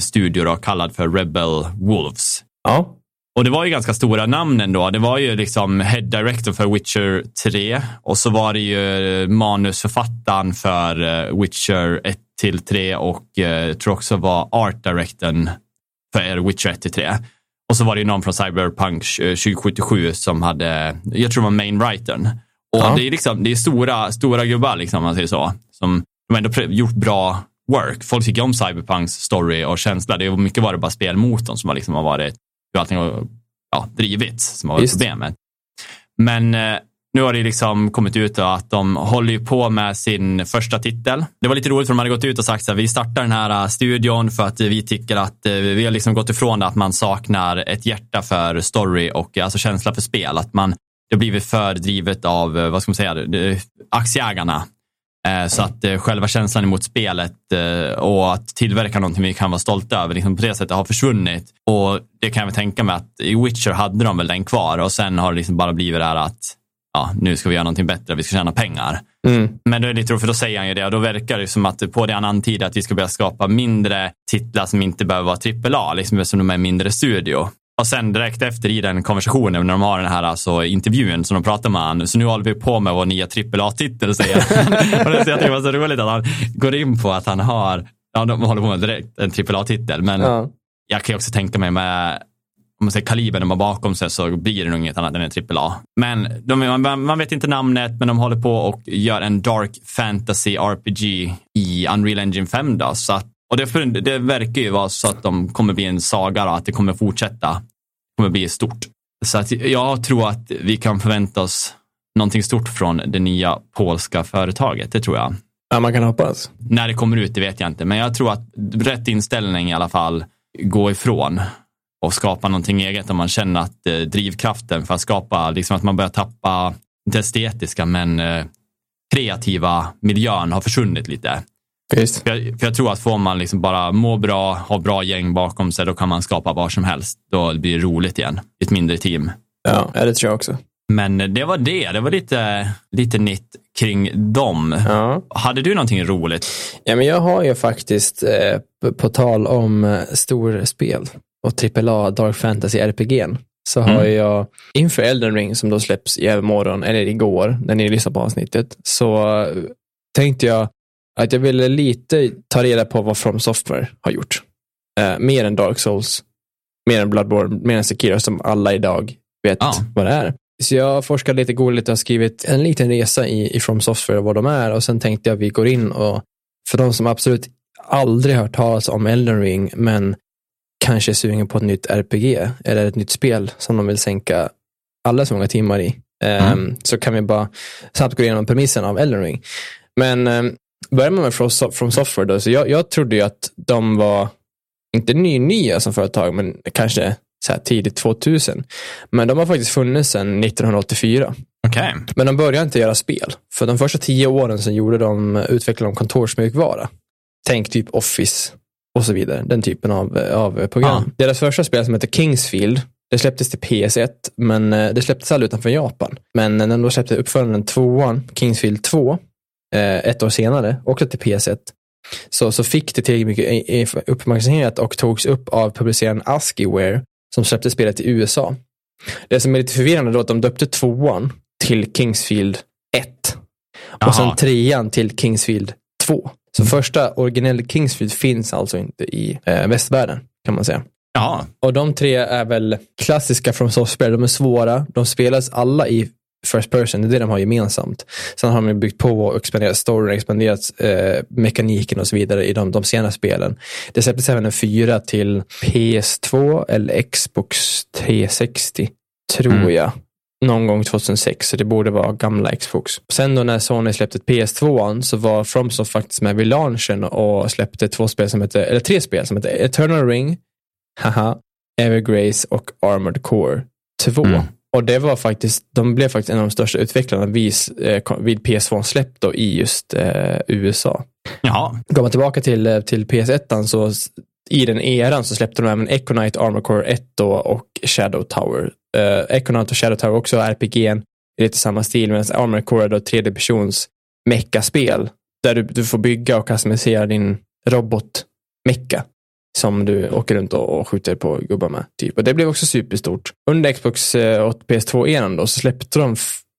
studio då, kallad för Rebel Wolves. ja. Och det var ju ganska stora namn ändå. Det var ju liksom Head Director för Witcher 3 och så var det ju manusförfattaren för eh, Witcher 1 till 3 och eh, tror också var Art Directorn för Witcher 1 till 3. Och så var det ju någon från Cyberpunk 2077 som hade, jag tror det var main writern. Och Ja. det är liksom, det är stora, stora gubbar liksom, om man säger så. Som de har ändå gjort bra work. Folk tycker om Cyberpunks story och känsla. Det är mycket var det bara spelmotorn som har liksom har varit hur allting har ja, drivits som har varit problemet. Men eh, nu har det liksom kommit ut att de håller ju på med sin första titel. Det var lite roligt för de hade gått ut och sagt att vi startar den här eh, studion för att vi tycker att eh, vi har liksom gått ifrån det att man saknar ett hjärta för story och alltså känsla för spel. Att man, det har blivit för drivet av, vad ska man säga, aktieägarna. Eh, Så att eh, själva känslan emot spelet eh, och att tillverka någonting vi kan vara stolta över liksom på det sättet har försvunnit. Och det kan jag väl tänka mig att i Witcher hade de väl den kvar och sen har det liksom bara blivit det här att ja, nu ska vi göra någonting bättre, vi ska tjäna pengar. Mm. Men då är det lite roligt, för då säger han ju det och då verkar det som att på det han antyder att vi ska börja skapa mindre titlar som inte behöver vara AAA, liksom som de är mindre studio. Och sen direkt efter i den konversationen när de har den här alltså, intervjun som de pratar med han, så nu håller vi på med vår nya AAA-titel säger han. och det, så jag tycker det var så roligt att han går in på att han har, ja de håller på med direkt en AAA-titel, men Ja. jag kan ju också tänka mig med om man säger kalibern de har bakom sig så blir det nog inget annat än en AAA. Men de, man, man vet inte namnet, men de håller på och gör en dark fantasy RPG i Unreal Engine 5 då. Så att, och det, det verkar ju vara så att de kommer bli en saga och att det kommer fortsätta. Det kommer bli stort. Så att jag tror att vi kan förvänta oss någonting stort från det nya polska företaget. Det tror jag. ja, man kan hoppas. När det kommer ut, det vet jag inte. Men jag tror att rätt inställning i alla fall, gå ifrån och skapa någonting eget om man känner att eh, drivkraften för att skapa, liksom att man börjar tappa det estetiska men eh, kreativa miljön har försvunnit lite. Visst. För jag, för jag tror att får man liksom bara må bra, ha bra gäng bakom sig, då kan man skapa vad som helst. Då blir det roligt igen, ett mindre team. Ja, det tror jag också. Men det var det, det var lite, lite nytt kring dem. Ja. Hade du någonting roligt? Ja, men jag har ju faktiskt, eh, på tal om eh, storspel och AAA Dark Fantasy RPG, så har Mm. jag inför Elden Ring som då släpps i övermorgon, eller igår, när ni lyssnar på avsnittet, så eh, tänkte jag att jag ville lite ta reda på vad From Software har gjort. Eh, mer än Dark Souls, mer än Bloodborne, mer än Sekiro som alla idag vet Ja. vad det är. Så jag forskade lite, googlade lite och skrivit en liten resa i, i From Software och vad de är och sen tänkte jag att vi går in och för de som absolut aldrig hört talas om Elden Ring men kanske är sugen på ett nytt RPG eller ett nytt spel som de vill sänka alldeles för många timmar i. ehm, Så kan vi bara snabbt gå igenom premissen av Elden Ring. Men um, börjar man med From, So- From Software då, så jag, jag trodde ju att de var inte ny, nya som företag, men kanske så här tidigt 2000. Men de har faktiskt funnits sedan 1984. Okej. Men de började inte göra spel. För de första tio åren så gjorde de, utvecklade de kontorsmjukvara. Tänk typ Office och så vidare. Den typen av, av program. Deras första spel som heter Kingsfield, det släpptes till PS1, men eh, det släpptes aldrig utanför Japan. Men när de då släppte uppföljaren tvåan, Kingsfield 2, eh, ett år senare, också till PS1, så, så fick det tillräckligt mycket uppmärksamhet och togs upp av publiceraren Askieware som släppte spelet i USA. Det som är lite förvirrande då är att de döpte tvåan till Kingsfield 1 och sen Jaha. trean till Kingsfield 2. Så första originella Kingsfield finns alltså inte i eh, västvärlden kan man säga. Jaha. Och de tre är väl klassiska från softspel. De är svåra. De spelas alla i first person. Det är det de har gemensamt. Sen har de byggt på och expanderat storyn, expanderat eh, mekaniken och så vidare i de, de senare spelen. Det släpptes även en fyra till PS2 eller Xbox 360, tror Mm. jag. Någon gång 2006, så det borde vara gamla Xbox. Sen då när Sony släppte PS2 så var FromSoft faktiskt med vid launchen och släppte två spel som heter, eller tre spel som heter Eternal Ring, haha, Evergrace och Armored Core 2. Mm. Och det var faktiskt, de blev faktiskt en av de största utvecklarna vid, eh, vid PS2 släpp då i just eh, USA. Jaha. Går man tillbaka till, eh, till PS1 så i den eran så släppte de även Econite, Armor Core 1 då, och Shadow Tower. Uh, Econite och Shadow Tower också RPG, lite samma stil, medan Armor Core är då tredje persons meckaspel där du, du får bygga och customisera din robot mecka som du åker runt och, skjuter på gubbar med. Typ. Och det blev också superstort. Under Xbox eh, och PS2-eran då så släppte de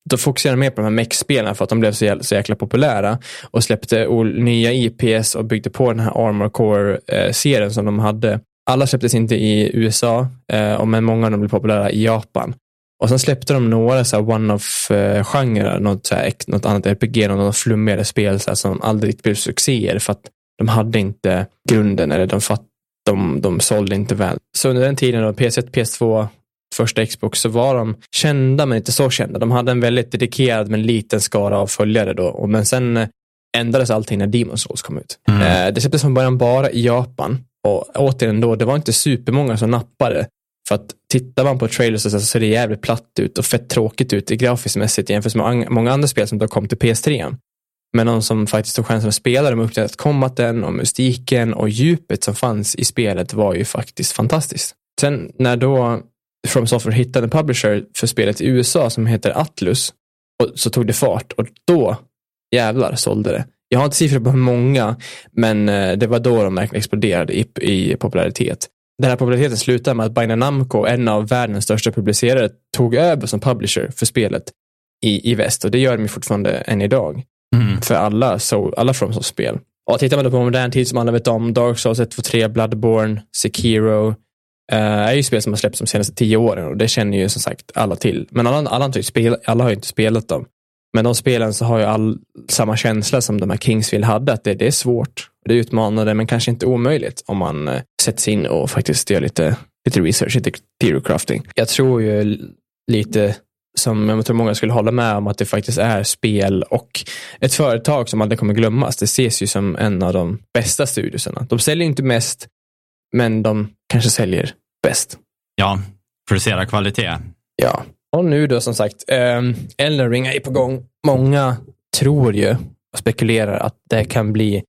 då fokuserade de mer på de här mech-spelen för att de blev så jäkla, så jäkla populära och släppte nya IPs och byggde på den här Armor Core-serien eh, som de hade. Alla släpptes inte i USA, eh, men många av dem blev populära i Japan. Och sen släppte de några så här one-off-genrer, eh, något, så här, något annat RPG, något flummigare spel så här, som aldrig riktigt blev succéer för att de hade inte grunden eller de, fatt, de, de sålde inte väl. Så under den tiden, då, PS1, PS2, första Xbox, så var de kända men inte så kända. De hade en väldigt dedikerad men liten skara av följare då. Men sen eh, ändrades allting när Demon's Souls kom ut. Mm. Eh, det släpptes från början bara i Japan. Och återigen då, det var inte supermånga som nappade. För att tittar man på trailers så ser det jävligt platt ut och fett tråkigt ut i grafiskt mässigt jämfört med många andra spel som då kom till PS3. Men någon som faktiskt tog chansen att spela de upptäckte att kombaten och mystiken och djupet som fanns i spelet var ju faktiskt fantastiskt. Sen när då From Software hittade en publisher för spelet i USA som heter Atlus och så tog det fart och då jävlar sålde det. Jag har inte siffror på hur många, men eh, det var då de verkligen exploderade i, i popularitet. Den här populariteten slutade med att Bandai Namco, en av världens största publicerare, tog över som publisher för spelet i, i väst och det gör de ju fortfarande än idag Mm. för alla, so, alla FromSoft-spel. Och tittar man då på modern tid som alla vet om, Dark Souls 1, 2, 3, Bloodborne, Sekiro, eh, är ju spel som har släppts de senaste tio åren och det känner ju som sagt alla till. Men alla, alla, har, inte spel, alla har ju inte spelat dem. Men de spelen så har ju all samma känsla som de här Kingsville hade, att det, det är svårt. Det är utmanande, men kanske inte omöjligt om man eh, sätter sig in och faktiskt gör lite, lite research, lite theory crafting. Jag tror ju lite som jag tror många skulle hålla med om att det faktiskt är spel och ett företag som aldrig kommer glömmas. Det ses ju som en av de bästa studiosarna. De säljer inte mest, men de kanske säljer bäst. Ja, producera kvalitet. Ja, och nu då som sagt, um, Elden Ring är på gång. Många tror ju och spekulerar att det kan bli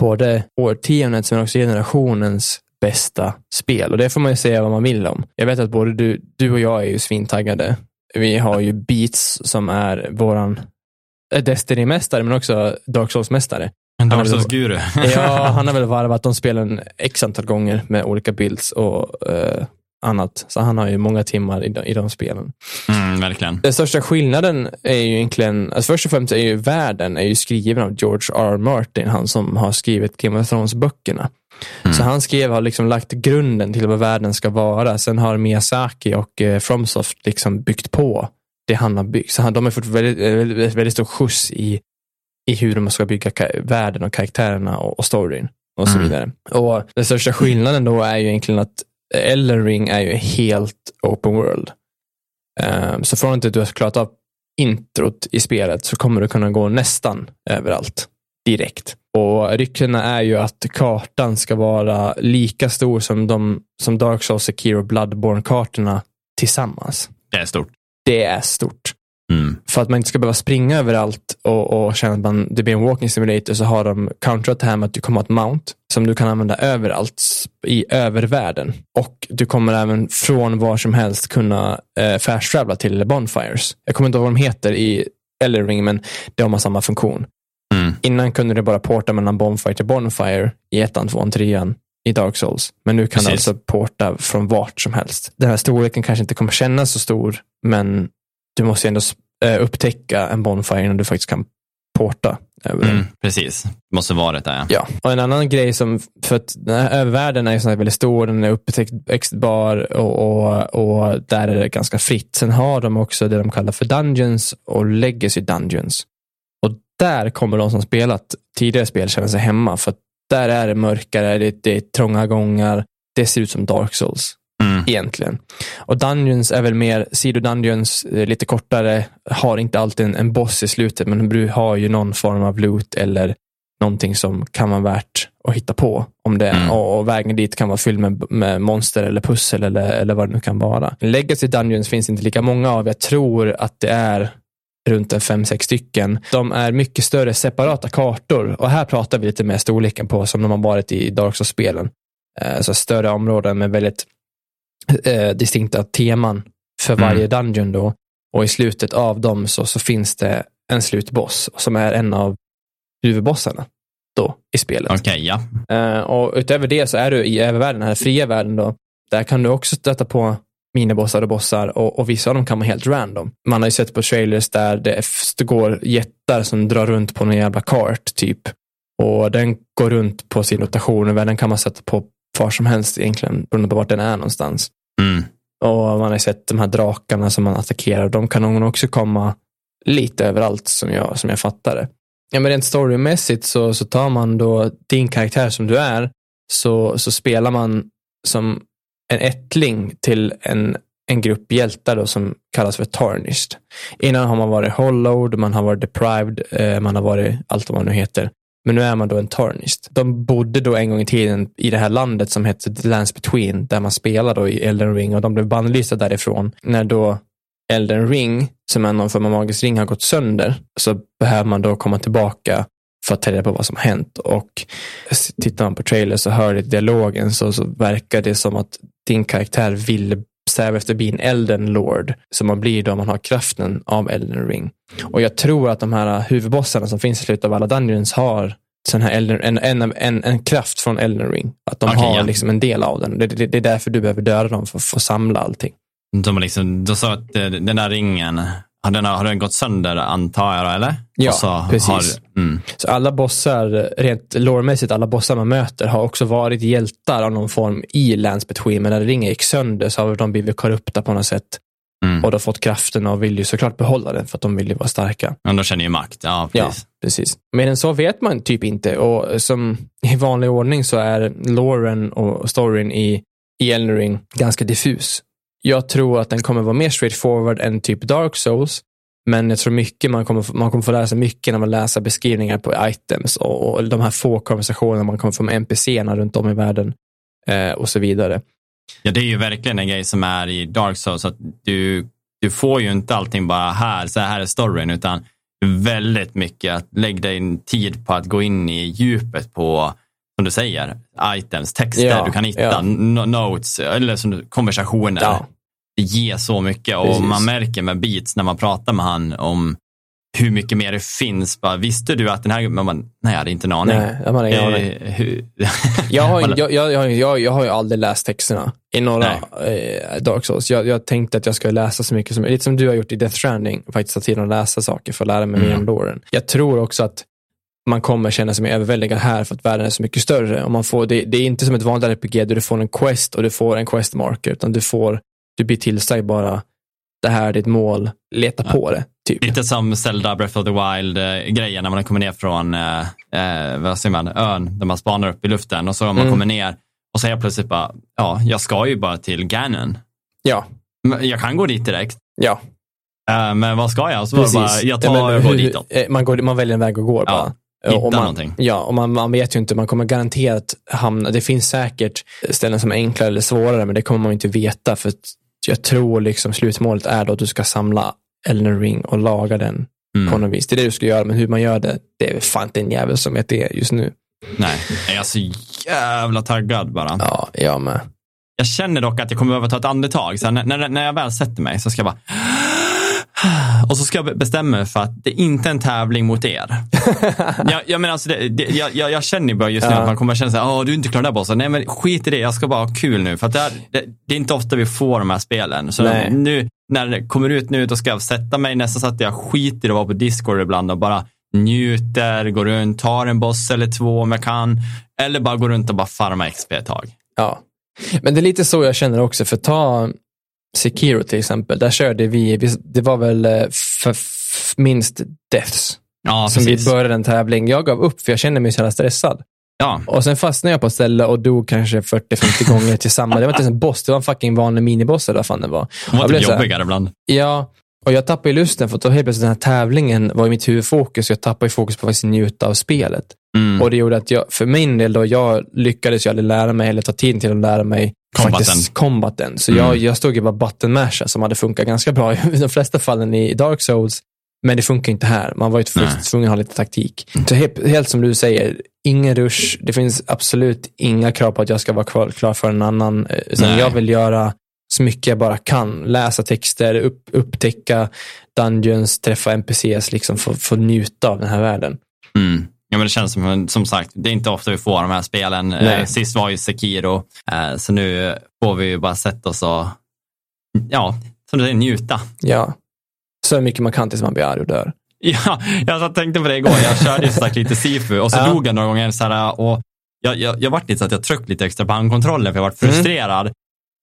både årtiondets men också generationens bästa spel. Och det får man ju säga vad man vill om. Jag vet att både du, du och jag är ju svintaggade. Vi har ju Beats som är våran eh, Destiny-mästare, men också Dark Souls-mästare. En Dark Souls-guru. Ja, han har väl varvat de spelen x antal gånger med olika builds och eh, annat. Så han har ju många timmar i de, i de spelen. Mm, verkligen. Den största skillnaden är ju egentligen, alltså först och främst är ju världen är ju skriven av George R. R. Martin, han som har skrivit Game of Thrones-böckerna. Mm. Så han skrev, har liksom lagt grunden till vad världen ska vara. Sen har Miyazaki och eh, Fromsoft liksom byggt på det han har byggt. Så han, de har fått väldigt, eh, väldigt, väldigt stor skjuts i, i hur de ska bygga världen och karaktärerna och, och storyn och så Mm. vidare. Och den största skillnaden då är ju egentligen att Elden Ring är ju helt open world. Um, så från att du har klarat av introt i spelet så kommer du kunna gå nästan överallt direkt. Och ryktena är ju att kartan ska vara lika stor som, de, som Dark Souls, Sekiro och Bloodborne-kartorna tillsammans. Det är stort. Det är stort. Mm. För att man inte ska behöva springa överallt och, och känna att man, det blir en walking simulator så har de countrat det här med att du kommer ha ett mount som du kan använda överallt i övervärlden. Och du kommer även från var som helst kunna eh, fast travela till Bonfires. Jag kommer inte ihåg vad de heter i Elden Ring, men det har samma funktion. Mm. Innan kunde du bara porta mellan Bonfire till Bonfire i ettan, tvåan, trean i Dark Souls. Men nu kan Precis. du alltså porta från vart som helst. Den här storleken kanske inte kommer kännas så stor, men du måste ändå eh, upptäcka en Bonfire innan du faktiskt kan porta. Mm. Precis. Måste varit det. Ja. Ja, och en annan grej som, för att den här övervärlden är ju sån väldigt stor, den är upptäckbar och, och, och där är det ganska fritt. Sen har de också det de kallar för Dungeons och Legacy Dungeons. Och där kommer de som spelat tidigare spel känna sig hemma, för att där är det mörkare, det, det är trånga gångar, det ser ut som Dark Souls Mm. egentligen. Och Dungeons är väl mer sidodungeons, eh, lite kortare, har inte alltid en, en boss i slutet, men du har ju någon form av loot eller någonting som kan vara värt att hitta på. om det Mm. och, och vägen dit kan vara fylld med, med monster eller pussel eller, eller vad det nu kan vara. Legacy Dungeons finns inte lika många av. Jag tror att det är runt en fem, sex stycken. De är mycket större separata kartor och här pratar vi lite mer storleken på som de har varit i Dark Souls-spelen. Eh, Så större områden med väldigt eh, distinkta teman för Mm. varje dungeon då. Och i slutet av dem så, så finns det en slutboss som är en av huvudbossarna då i spelet. Okej, ja. Eh, och utöver det så är du i övervärlden, den här fria världen då, där kan du också stöta på minibossar och bossar och, och vissa av dem kan vara helt random. Man har ju sett på trailers där det, det går jättar som drar runt på någon jävla kart typ. Och den går runt på sin rotation och den kan man sätta på var som helst egentligen, beroende på vart den är någonstans. Mm. Och man har sett de här drakarna som man attackerar. De kan nog också komma lite överallt som jag, som jag fattar det. Ja, men rent storymässigt så, så tar man då din karaktär som du är, så, så spelar man som en ättling till en, en grupp hjältar då som kallas för Tarnished. Innan har man varit Hollowed, man har varit Deprived, eh, man har varit allt vad man nu heter. Men nu är man då en Tarnished. De bodde då en gång i tiden i det här landet som hette The Lands Between, där man spelar då i Elden Ring och de blev bannlysta därifrån. När då Elden Ring, som är någon form av magisk ring, har gått sönder, så behöver man då komma tillbaka för att ta reda på vad som har hänt. Och tittar man på trailers så hör i dialogen så, så verkar det som att din karaktär vill sträva efter att bli en Elden Lord, som man blir då man har kraften av Elden Ring. Och jag tror att de här huvudbossarna som finns i slutet av alla Dungeons har sån här Elden, en, en, en, en kraft från Elden Ring. Att de Okej, har ja. liksom en del av den. Det, det, det är därför du behöver döda dem för att få samla allting. De, liksom, de sa att eh, den där ringen, har den, har den gått sönder antar jag, eller? Ja, så precis. Har, mm, Så alla bossar, rent loremässigt, alla bossar man möter har också varit hjältar av någon form i Lands Between. Men när ringen gick sönder så har de blivit korrupta på något sätt. mm. Och de har fått kraften och vill ju såklart behålla den för att de vill ju vara starka. Men de känner ju makt. Ja, Ja, precis. precis. Men än så vet man typ inte. Och som i vanlig ordning så är loren och storyn i, i Elden Ring ganska diffus. Jag tror att den kommer vara mer straightforward än typ Dark Souls. Men jag tror mycket man kommer, få- man kommer få lära sig mycket när man läser beskrivningar på items och, och de här få konversationerna man kommer få med NPCerna runt om i världen eh, och så vidare. Ja, det är ju verkligen en grej som är i Dark Souls. Att du, du får ju inte allting bara här, så här är storyn, utan väldigt mycket att lägga din tid på att gå in i djupet på, som du säger, items, texter Ja, du kan hitta, ja. no- notes eller som, konversationer. Ja. Det ger så mycket och Precis. man märker med Beats när man pratar med han om hur mycket mer det finns. Bara, visste du att den här, man, nej jag hade inte en aning. Nej, jag har ingen aning. Eh, Jag har, jag, jag, jag, jag, jag har ju aldrig läst texterna i några eh, Dark Souls. Jag, jag tänkte att jag skulle läsa så mycket som Lite som du har gjort i Death Stranding. Faktiskt ta tiden att läsa saker för att lära mig mer Mm. om loren. Jag tror också att man kommer känna sig mer överväldigad här för att världen är så mycket större. Och man får, det, det är inte som ett vanligt RPG där du får en quest och du får en quest marker. Utan du, får, du blir tillsagd bara, det här är ditt mål, leta Ja. på det. Typ. Lite som Zelda Breath of the Wild-grejen när man kommer ner från eh, eh, vad säger man, ön där man spanar upp i luften och så man Mm. kommer ner och så jag plötsligt bara, ja, jag ska ju bara till Ganon. Ja, Jag kan gå dit direkt, ja. eh, men vad ska jag? Så bara, jag tar Ja, och går hur- ditåt. eh, Man, går, man väljer en väg och går Ja. bara. Hitta och man, någonting. Ja, och man, man vet ju inte, man kommer garanterat hamna, det finns säkert ställen som är enklare eller svårare, men det kommer man inte veta, för jag tror liksom slutmålet är då att du ska samla Elden ring och laga den Mm. på något vis. Det är det du ska göra, men hur man gör det, det är fan inte en jävel som vet det just nu. Nej, jag är så jävla taggad bara. Ja, jag med. Jag känner dock att jag kommer behöva ta ett andetag. Så när, när, när jag väl sätter mig så ska jag bara... Och så ska jag bestämma mig för att det är inte en tävling mot er. jag, jag, menar alltså det, det, jag, jag, jag känner bara just nu Ja. att man kommer känna så här, åh du är inte klar där bossen. Nej men skit i det, jag ska bara ha kul nu. För att det, är, det, det är inte ofta vi får de här spelen. Så Nej. nu, när det kommer ut nu, då ska jag sätta mig nästan så att jag skiter i att vara på Discord ibland och bara njuter, går runt, tar en boss eller två om jag kan. Eller bara går runt och bara farma XP ett tag. Ja. Men det är lite så jag känner också, för ta Sekiro till exempel, där körde vi, det var väl eh, för, f- minst deaths Ja, som precis. vi började en tävling. Jag gav upp för jag kände mig så jävla stressad. Ja, Och sen fastnade jag på ett ställe och dog kanske 40-50 gånger till samma. Det var inte ens en boss, det var en fucking vanlig miniboss eller vad fan det var. de var typ jobbigare ibland. Ja, och jag tappade ju lusten för att då helt plötsligt den här tävlingen var i mitt huvudfokus. Jag tappade ju fokus på att faktiskt njuta av spelet. Mm. Och det gjorde att jag, för min del då, jag lyckades ju aldrig lära mig eller ta tid till att lära mig faktiskt combaten. Så Mm. jag, jag stod ju bara button masha som hade funkat ganska bra i de flesta fallen i Dark Souls. Men det funkar inte här. Man var ju tvungen att ha lite taktik. Så helt, helt som du säger, ingen rush. Det finns absolut inga krav på att jag ska vara klar, klar för en annan. Eh, Nej. jag vill göra så mycket jag bara kan. Läsa texter, upp, upptäcka dungeons, träffa NPCs, liksom få, få njuta av den här världen. Mm. Ja, men det känns som, som sagt, det är inte ofta vi får de här spelen. Nej. Eh, sist var ju Sekiro, eh, så nu får vi ju bara sätta oss och, ja, som du säger, njuta. Ja. Så mycket man kan tills man blir arg och dör. Ja, jag tänkte på det igår. Jag körde ju sagt lite Sifu och så Ja. dog jag några gånger så här, och jag, jag, jag vart lite så att jag tryckte lite extra på handkontrollen för jag var Mm. frustrerad.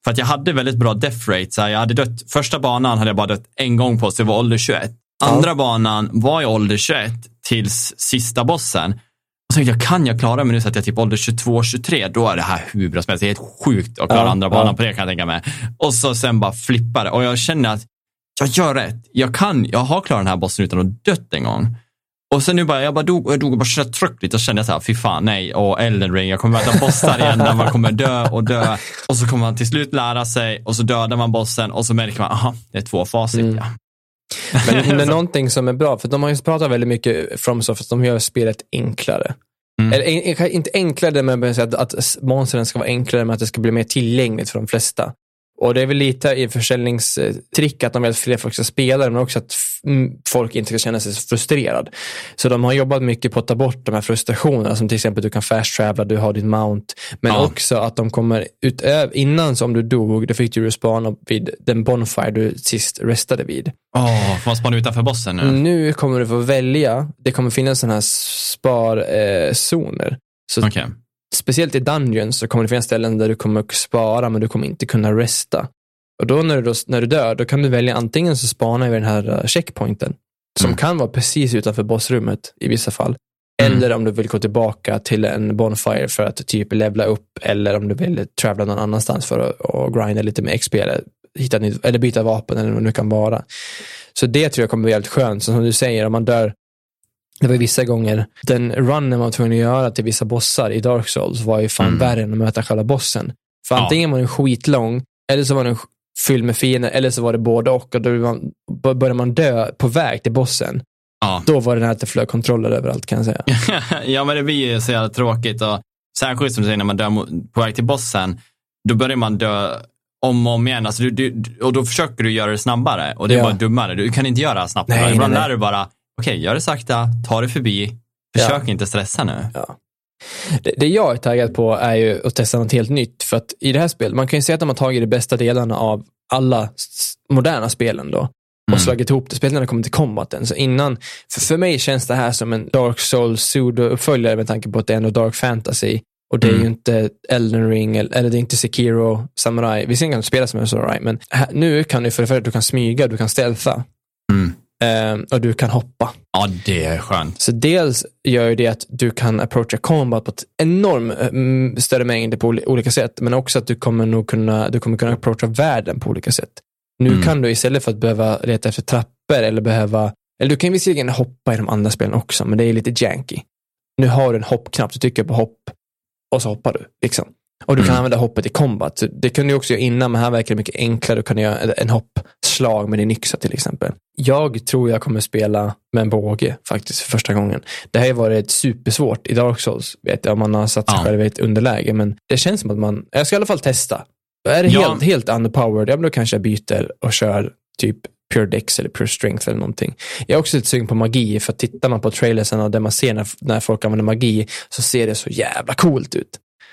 För att jag hade väldigt bra death rate. Så här, jag hade dött, första banan hade jag bara dött en gång på, så det var ålder 21. Andra banan var jag ålder 21 tills sista bossen. Och så tänkte jag, kan jag klara mig nu så att jag typ ålder 22, 23, då är det här hur bra som helst. Det är helt sjukt att klara Ja, andra banan ja. på det kan jag tänka mig. Och så sen bara flippade och jag känner att jag gör rätt. Jag kan, jag har klarat den här bossen utan att dött en gång. Och sen nu bara, jag bara dog och jag dog och bara kände tryck lite och kände så här, fy fan nej, och Elden ring, jag kommer möta bossar igen där man kommer dö och dö. Och så kommer man till slut lära sig och så dödar man bossen och så märker man, aha, det är två facit Mm. ja. Men, men någonting som är bra, för de har ju pratat väldigt mycket FromSoft, att de gör spelet enklare. Mm. Eller en- inte enklare, men att monstren ska vara enklare, men att det ska bli mer tillgängligt för de flesta. Och det är väl lite i försäljningstrick att de vill att fler folk ska spela men också att folk inte ska känna sig så frustrerad. Så de har jobbat mycket på att ta bort de här frustrationerna, som till exempel du kan fast travela, du har din mount, men Ja. också att de kommer utöver, innan som du dog, då fick du respawna vid den bonfire du sist restade vid. Åh, får man spana utanför bossen nu? Nu kommer du få välja, det kommer finnas sådana här sparzoner. Eh, så Okej. Speciellt i Dungeons så kommer det finnas ställen där du kommer spara, men du kommer inte kunna resta. Och då när du, då, när du dör, då kan du välja antingen så spanar vi den här uh, checkpointen, som Mm. kan vara precis utanför bossrummet i vissa fall. Mm. Eller om du vill gå tillbaka till en bonfire för att typ levla upp, eller om du vill travla någon annanstans för att och grinda lite med XP, eller, hitta nytt, eller byta vapen, eller vad det nu kan vara. Så det tror jag kommer bli helt skönt. Så som du säger, om man dör det var vissa gånger, den runnen man var tvungen att göra till vissa bossar i Dark Souls var ju fan Mm. värre än att möta själva bossen. För Ja. antingen var den skitlång, eller så var den fylld med fiender, eller så var det både och. Och då man, började man dö på väg till bossen, Ja. då var det att det flög kontroller överallt kan jag säga. ja, men det blir ju så jävla tråkigt. Och särskilt som du säger, när man dör på väg till bossen, då börjar man dö om och om igen. Alltså, du, du, och då försöker du göra det snabbare och det är Ja. bara dummare. Du kan inte göra det snabbt. Nej, Ibland nej, nej. lär du bara, okej, gör det sakta, ta det förbi, försök inte stressa nu. Ja. Det, det jag är taggad på är ju att testa något helt nytt. För att i det här spelet, man kan ju säga att de har tagit de bästa delarna av alla moderna spelen då. Och Mm. slagit ihop det, speciellt när det kommer till combaten. Så innan, för, för mig känns det här som en Dark Souls pseudo-uppföljare med tanke på att det är ändå Dark Fantasy. Och det är Mm. ju inte Elden Ring, eller, eller det är inte Sekiro, Samurai. Visserligen kan du spela som en Samurai, men här, nu kan du för det första, du kan smyga, du kan stealtha. Mm. Eh, och du kan hoppa. Ja, det är skönt. Så dels gör det att du kan approacha combat på ett enormt större mängd på oli- olika sätt, men också att du kommer nog kunna, du kommer kunna approacha världen på olika sätt. Nu Mm. kan du istället för att behöva leta efter trappor eller behöva, eller du kan visserligen hoppa i de andra spelen också, men det är lite janky. nu har du en hoppknapp, du trycker på hopp och så hoppar du. Liksom. Och du kan Mm. använda hoppet i combat. Det kunde du också göra innan, men här verkar det mycket enklare. Du kan göra en hoppslag med din yxa till exempel. Jag tror jag kommer spela med en båge faktiskt för första gången. Det här har varit supersvårt i Dark Souls, vet jag, om man har satt sig Ja. själv i ett underläge. Men det känns som att man, jag ska i alla fall testa. Är det Ja. helt, helt underpowered, ja, då kanske jag byter och kör typ Pure Dex eller Pure Strength eller någonting. Jag är också lite sugen på magi, för tittar man på trailersen och det man ser när, när folk använder magi, så ser det så jävla coolt ut.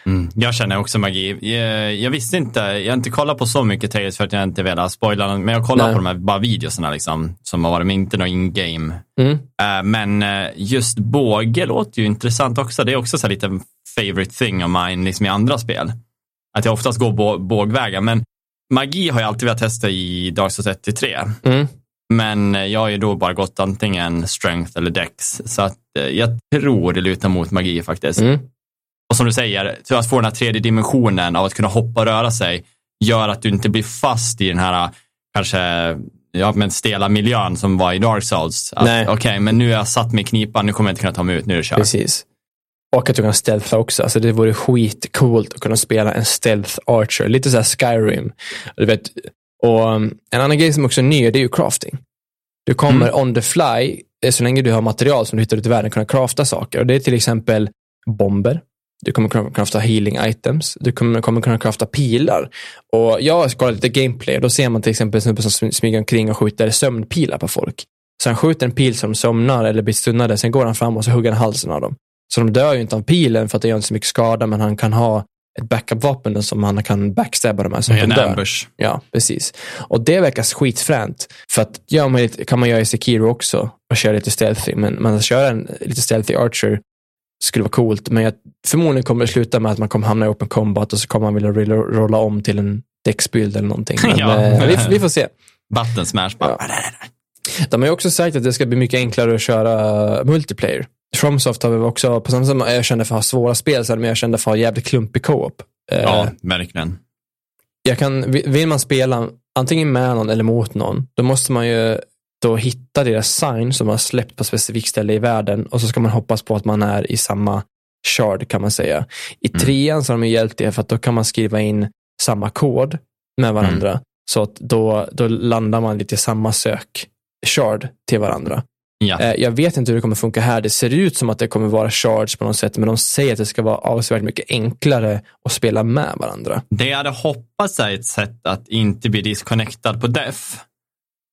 Mm. Jag känner också magi. Jag, jag visste inte, jag har inte kollat på så mycket trailers för att jag inte velat spoila, men jag kollar på de här bara videorna liksom, som har varit med, inte något in-game. Mm. Eh, men eh, just båge låter ju intressant också. Det är också så här lite favorite thing of mine liksom i andra spel. Att jag oftast går bå- bågvägar, men magi har jag alltid velat testa i Dark Souls 1 till 3. Mm. Men eh, jag har ju då bara gått antingen strength eller dex, så att jag tror det lutar mot magi faktiskt. Mm. Och som du säger, att få den här tredje dimensionen av att kunna hoppa och röra sig gör att du inte blir fast i den här kanske ja, men stela miljön som var i Dark Souls. Okej, men nu är jag satt mig i knipan, nu kommer jag inte kunna ta mig ut, nu är det kört. Precis. Och att du kan stealtha också. Alltså det vore skitcoolt att kunna spela en stealth archer. Lite så här Skyrim. Du vet. Och um, en annan grej som också är ny, det är ju crafting. Du kommer Mm. on the fly, eh, så länge du har material som du hittar ute i världen, kunna crafta saker. Och det är till exempel bomber. Du kommer kunna crafta healing items. Du kommer, kommer kunna crafta pilar. Och jag har kollat lite gameplay då ser man till exempel en snubbe som sm- smyger omkring och skjuter sömnpilar på folk. Så han skjuter en pil som somnar eller blir stunnade, sen går han fram och så hugger han halsen av dem. Så de dör ju inte av pilen för att det gör inte så mycket skada, men han kan ha ett backup-vapen som han kan backstabba de här som de dör. ambush. Ja, precis. Och det verkar skitfränt. För att gör man kan man göra i Sekiro också och köra lite stealthy. Men man köra en lite stealthy archer skulle vara coolt. Men jag, förmodligen kommer det sluta med att man kommer hamna i open combat och så kommer man vilja rolla om till en däcksbild eller någonting. Men, Ja. eh, vi, vi får se. Button smash bara. De har ju också sagt att det ska bli mycket enklare att köra multiplayer. Fromsoft har väl också, på samma sätt som jag kände för att ha svåra spel, så är de mer kända för att ha jävligt klumpig co-op. Eh, Ja, verkligen. jag kan, vill man spela antingen med någon eller mot någon, då måste man ju då hitta deras sign som har släppt på specifikt ställe i världen och så ska man hoppas på att man är i samma shard kan man säga. I Mm. trean så har de hjälpt det för att då kan man skriva in samma kod med varandra. Så att då, då landar man lite i samma sök shard till varandra. Ja. Eh, Jag vet inte hur det kommer funka här. Det ser ut som att det kommer vara shards på något sätt, men de säger att det ska vara avsevärt mycket enklare att spela med varandra. Det jag hade hoppats är ett sätt att inte bli disconnectad på def.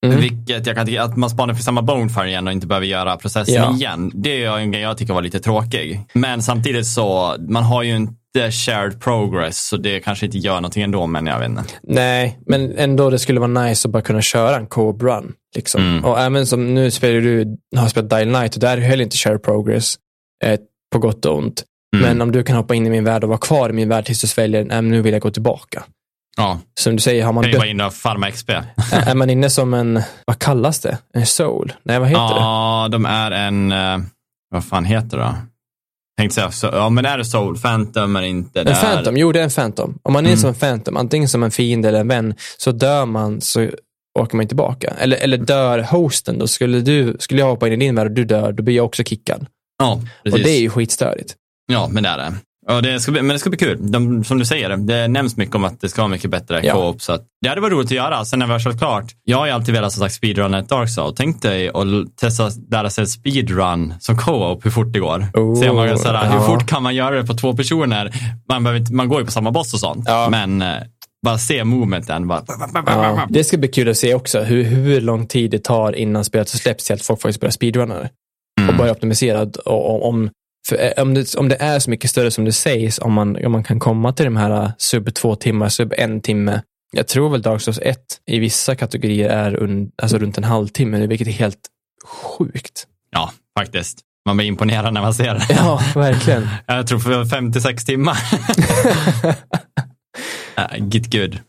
Mm. Vilket jag kan tycka, att man spanar för samma bonfire igen och inte behöver göra processen Ja. igen. Det är en grej jag tycker var lite tråkig. Men samtidigt så, man har ju inte shared progress, så det kanske inte gör någonting ändå, men jag vet inte. Nej, men ändå det skulle vara nice att bara kunna köra en co-run. Liksom. Mm. Och även som nu spelar du, har spelat Dial Night och där är heller inte share progress eh, på gott och ont. Mm. Men om du kan hoppa in i min värld och vara kvar i min värld tills du väljer, nej, nu vill jag gå tillbaka. Ja, Som du säger, har man kan ju vara inne och farma XP. är man inne som en, vad kallas det? En soul? Nej, vad heter det? Ja, de är en, eh, vad fan heter det då? Tänkte säga, så, ja men är det Soul? Phantom är inte det. En Phantom, jo det är en Phantom. Om man är Mm. som en Phantom, antingen som en fiende eller en vän, så dör man så åker man tillbaka. Eller, eller dör hosten, då skulle, du, skulle jag hoppa in i din värld och du dör, då blir jag också kickad. Ja, precis. Och det är ju skitstörigt. Ja, men det är det. Och det ska bli, men det ska bli kul. De, som du säger, det nämns mycket om att det ska vara mycket bättre Ja. co-op. Så att det hade varit roligt att göra. Sen när vi har kört klart. Jag har ju alltid velat som sagt speedrunna ett Dark Souls. Tänk dig att testa lära sig speedrun som co-op, hur fort det går. Oh, Se om man kan, såhär, hur ja. fort kan man göra det på två personer? Man, behöver man går ju på samma boss och sånt. Ja. Men eh, bara se movementen. Bara, Ja, det ska bli kul att se också hur, hur lång tid det tar innan spelet släpps till att folk faktiskt börjar speedrunna det. Och Mm. börja optimisera. Och, och, om, för, eh, om, det, om det är så mycket större som det sägs, om man, om man kan komma till de här eh, sub två timmar, sub en timme. Jag tror väl Dark Souls 1 i vissa kategorier är un, alltså runt en halvtimme, vilket är helt sjukt. Ja, faktiskt. Man blir imponerad när man ser det. Ja, verkligen. Jag tror för 56 timmar. get good.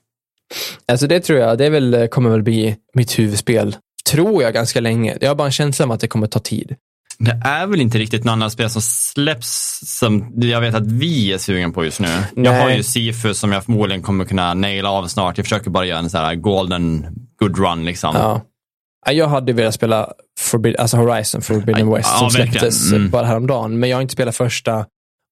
Alltså det tror jag, det väl, kommer väl bli mitt huvudspel, tror jag, ganska länge. Jag har bara en känsla om att det kommer ta tid. Det är väl inte riktigt något annat spel som släpps som jag vet att vi är sugen på just nu. Jag Nej. har ju Sifu som jag förmodligen kommer kunna naila av snart. Jag försöker bara göra en sån här golden good run liksom. Ja. Ja, Jag hade velat spela Forbid alltså Horizon Forbidden West ja, som släpptes Mm. bara häromdagen. Men jag har inte spelat första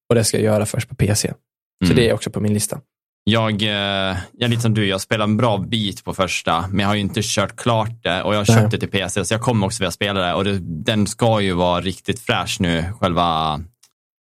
och det ska jag göra först på PC. Så Mm. det är också på min lista. Jag, eh, jag är lite som du, jag spelar en bra bit på första, men jag har ju inte kört klart det och jag har Nej. köpt det till PC, så jag kommer också vilja spela det och det, den ska ju vara riktigt fräsch nu, själva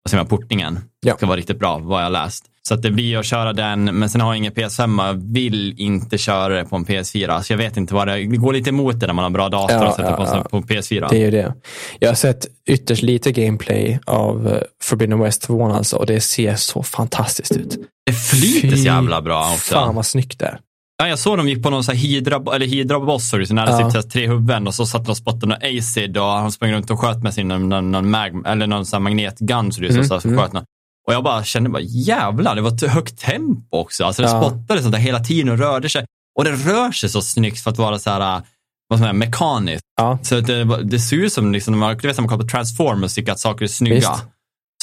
vad säger man, portningen. Ja. Ska vara riktigt bra, vad jag läst. Så att det blir att köra den, men sen har jag ingen PS5, jag vill inte köra det på en PS4, så jag vet inte vad det, det går lite emot det när man har bra dator Ja, och sätter ja, på, ja. på PS4. Det är ju det. Jag har sett ytterst lite gameplay av eh, Forbidden West 2 alltså och det ser så fantastiskt ut. Det flyter så jävla bra också. Fan vad snyggt det är. Ja, jag såg de gick på någon så här hydra, eller hydra boss, så när det Ja. hade sitt tre huvuden och så satt de och spottade någon acid och han sprang runt och sköt med sin någon, någon, mag, eller någon här magnetgun så det Mm, så, så mm. sköt någon. Och jag bara kände bara jävlar, det var ett högt tempo också. Alltså det Ja. spottade sånt där hela tiden och rörde sig. Och det rör sig så snyggt för att vara så här, äh, vad som är mekaniskt. Ja. Så det, det ser ut som, liksom, man, du vet när man kollar på Transformers tycker att saker är snygga. Visst.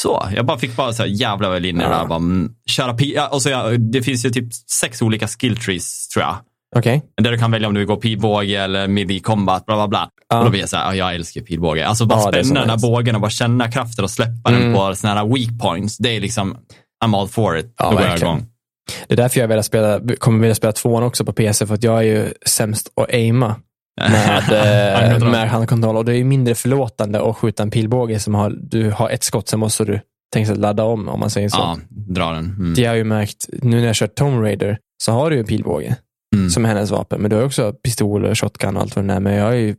Så, jag bara fick bara så här, jävlar vad jag linjer Ja. där. Bara, mm, köra pi- ja, och så jag, det finns ju typ sex olika skill trees tror jag. Okej. Där du kan välja om du vill gå pilbåge eller midi combat, bla bla bla. Ja. Och då blir jag så här, ja, jag älskar pilbåge. Alltså bara så spänna den här bågen och bara känna kraften och släppa Mm. den på sådana här weak points. Det är liksom, I'm all for it. Ja, då går jag igång. Det är därför jag vill spela, kommer vilja spela tvåan också på PC, för att jag är ju sämst att aima med, eh, med handkontroll. Och det är ju mindre förlåtande att skjuta en pilbåge som har, du har ett skott, sen måste du tänka sig ladda om, om man säger så. Ja, dra den. Mm. Det har jag ju märkt, nu när jag kört Tomb Raider, så har du ju en pilbåge Mm. som hennes vapen. Men du har ju också pistol, shotgun och allt vad det är. Men jag har ju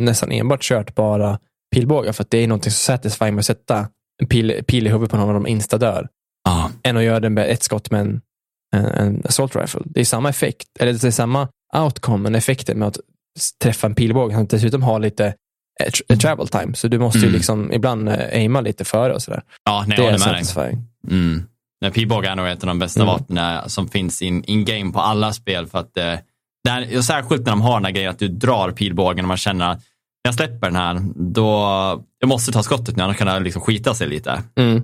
nästan enbart kört bara pilbågar, för att det är någonting så satisfying med att sätta en pil, pil i huvudet på någon av dem insta dör Ja, än att göra det med ett skott med en, en, en assault rifle. Det är samma effekt, eller det är samma outcome, men effekten med att träffa en pilbåge som dessutom har lite eh, tr- travel time. Så du måste ju Mm. liksom ibland eh, aima lite före och sådär. ja nej, Det är satisfying. Mm. Nej, Pilbåge är nog ett av de bästa Mm. vapnen som finns in, in game på alla spel. För att, eh, och särskilt när de har den här grejen att du drar pilbågen och man känner att när jag släpper den här, då jag måste ta skottet nu, annars kan det liksom skita sig lite. Mm.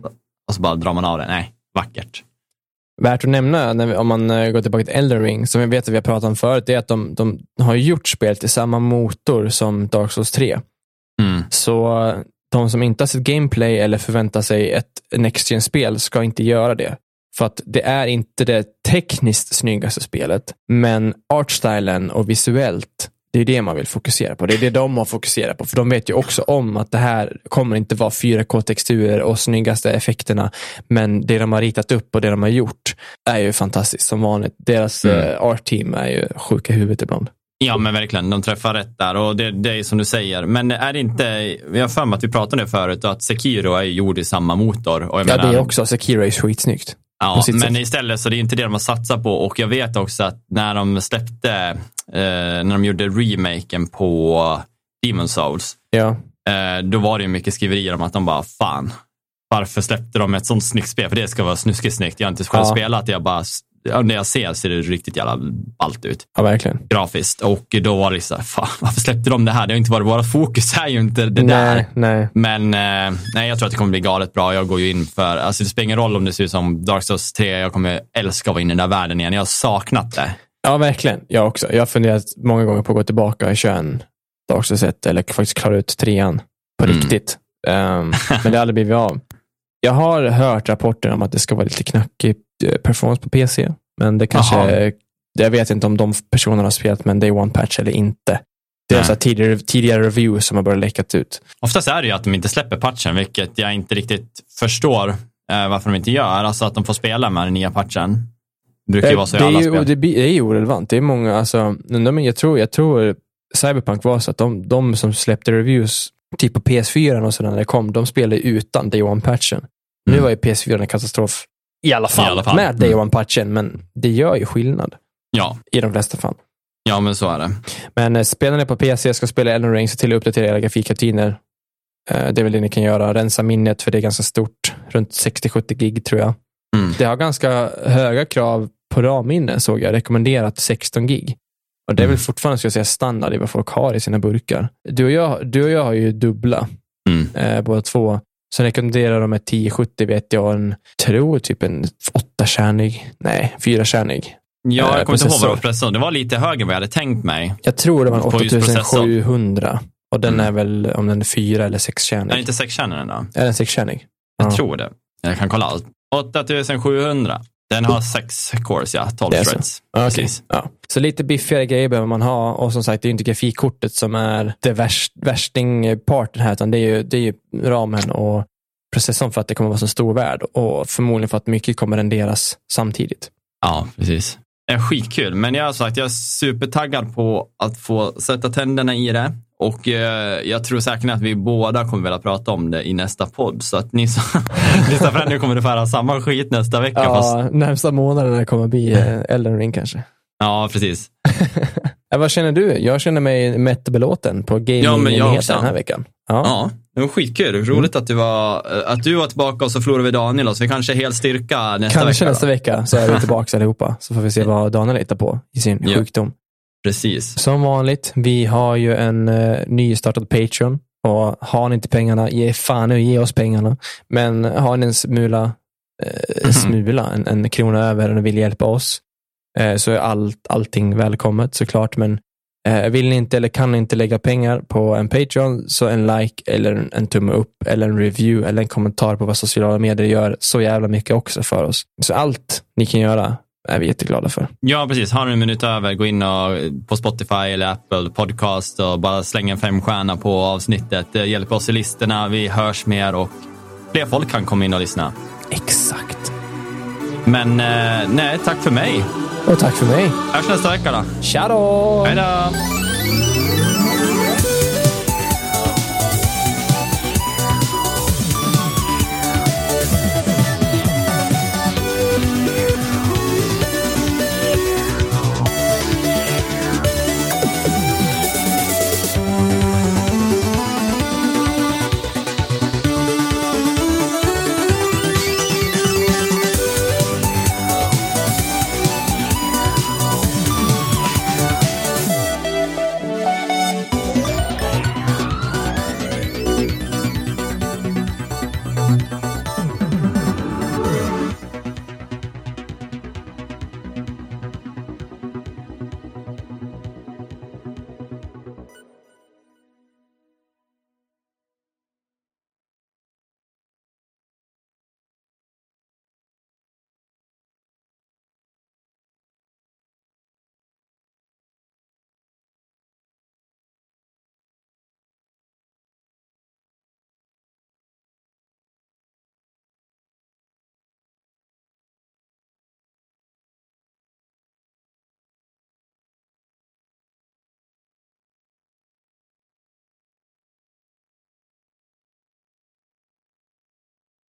Och så bara drar man av det. Nej, vackert. Värt att nämna, när vi, om man eh, går tillbaka till Elden Ring, som vi vet att vi har pratat om förut, det är att de, de har gjort spelet i samma motor som Dark Souls 3. Mm. Så de som inte har sett gameplay eller förväntar sig ett Next Gen-spel ska inte göra det. För att det är inte det tekniskt snyggaste spelet, men artstylen och visuellt, det är det man vill fokusera på. Det är det de har fokuserat på, för de vet ju också om att det här kommer inte vara 4K-texturer och snyggaste effekterna, men det de har ritat upp och det de har gjort är ju fantastiskt som vanligt. Deras Mm. eh, art-team är ju sjuka i huvudet ibland. Ja, men verkligen. De träffar rätt där och det, det är som du säger. Men är det inte, vi har för mig att vi pratade om det förut, att Sekiro är gjord i samma motor. Och jag Ja, menar, det är också, Sekiro är skitsnyggt. Ja, men sätt. istället så det är inte det de har satsat på och jag vet också att när de släppte, eh, när de gjorde remaken på Demon Souls, Ja. eh, då var det ju mycket skriverier om att de bara, fan, varför släppte de ett sånt snyggt spel? För det ska vara snuskigt snyggt. Jag har inte själv Ja. spelat, jag bara, ja, när jag ser ser det riktigt jävla ballt ut ja, verkligen. grafiskt. Och då var det så här, fan, varför släppte de det här? Det har inte varit våra fokus, är ju inte det där. Nej, nej. Men eh, nej, jag tror att det kommer bli galet bra. Jag går ju in för, alltså det spelar ingen roll om det ser ut som Dark Souls 3, jag kommer älska att vara inne i den där världen igen. Jag har saknat det. Ja, verkligen. Jag också. Jag har funderat många gånger på att gå tillbaka och köra en Dark Souls 1 eller faktiskt klara ut trean på Mm. riktigt. Ehm, men det har aldrig blivit av. Jag har hört rapporter om att det ska vara lite knackig eh, performance på PC, men det kanske, Jaha. jag vet inte om de personerna har spelat med en Day One-patch eller inte. Det är så tidigare, tidigare reviews som har börjat läckat ut. Oftast är det ju att de inte släpper patchen, vilket jag inte riktigt förstår eh, varför de inte gör. Alltså att de får spela med den nya patchen. Det brukar ju vara så i alla är ju, spel. det, det är ju orelevant. Det är många, alltså, de, jag, tror, jag tror Cyberpunk var så att de, de som släppte reviews typ på PS4 och sådär när det kom, de spelade ju-utan Day One-patchen. Nu Mm. var ju PS4 en katastrof i alla fall, I alla fall. med Day Mm. One-patchen, men det gör ju skillnad Ja, i de flesta fall. ja, men så är det. Men eh, spelar ni på PC ska spela Elden Ring, se till att uppdatera era grafikrutiner. Eh, det är väl det ni kan göra. Rensa minnet, för det är ganska stort. Runt 60-70 gig tror jag. Mm. Det har ganska höga krav på RAM-minne såg jag. Rekommenderat 16 gig. Och det är väl Mm. fortfarande ska jag säga, standard i vad folk har i sina burkar. Du och jag, du och jag har ju dubbla, Mm. eh, båda två. Sen rekommenderar de ett 1070 vet jag, en, tror typ en 8-kärnig, nej, 4-kärnig. Ja, Eh, jag kommer inte ihåg vad det var processor. Det var lite högre än vad jag hade tänkt mig. Jag tror det var en På just processor. 8700. Och den Mm. är väl, om den är fyra eller Är sexkärnig. inte sexkärnan då? Är den sexkärnig? Jag Ja. tror det. Jag kan kolla. 8700. Den har sex cores, ja. 12 Det är så. threads. Ja, okej. Precis. Ja. Så lite biffigare grejer behöver man ha. Och som sagt, det är ju inte grafikkortet som är det värst, värstingparten här, utan det är, ju, det är ju ramen och processorn för att det kommer vara så stor värld. Och förmodligen för att mycket kommer renderas samtidigt. Ja, precis. Det är skitkul, men jag har sagt, jag är supertaggad på att få sätta tänderna i det. Och eh, jag tror säkert att vi båda kommer vilja prata om det i nästa podd. Så att ni som lyssnar på det nu kommer att få höra samma skit nästa vecka. Ja, Fast, närmsta månaderna kommer bli eh, Elden Ring kanske. ja, precis. Ja, vad känner du? Jag känner mig mätt belåten på Ja, men jag gaming-nyheter också. den här veckan. Ja. Ja, det var skitkul. Roligt att, du var, att du var tillbaka och så förlorade vi Daniel och så vi kanske är helt styrka nästa Kanske vecka. nästa då. vecka så är vi tillbaka allihopa. Så får vi se vad Daniel hittar på i sin Ja. sjukdom. Precis. Som vanligt, vi har ju en uh, nystartad Patreon. Och har ni inte pengarna, ge fan nu, ge oss pengarna. Men har ni en smula, eh, smula en, en krona över och vill hjälpa oss, eh, så är allt, allting välkommet såklart. Men eh, vill ni inte eller kan ni inte lägga pengar på en Patreon, så en like eller en, en tumme upp eller en review eller en kommentar på vad sociala medier gör så jävla mycket också för oss. Så allt ni kan göra är vi jätteglada för. Ja, precis. Har du en minut över, gå in och, på Spotify eller Apple Podcast och bara släng en femstjärna på avsnittet. Det hjälper oss i listorna, vi hörs mer och fler folk kan komma in och lyssna. Exakt. Men eh, nej, tack för mig. Och tack för mig. Hörs nästa vecka då. Tja då! Hej då!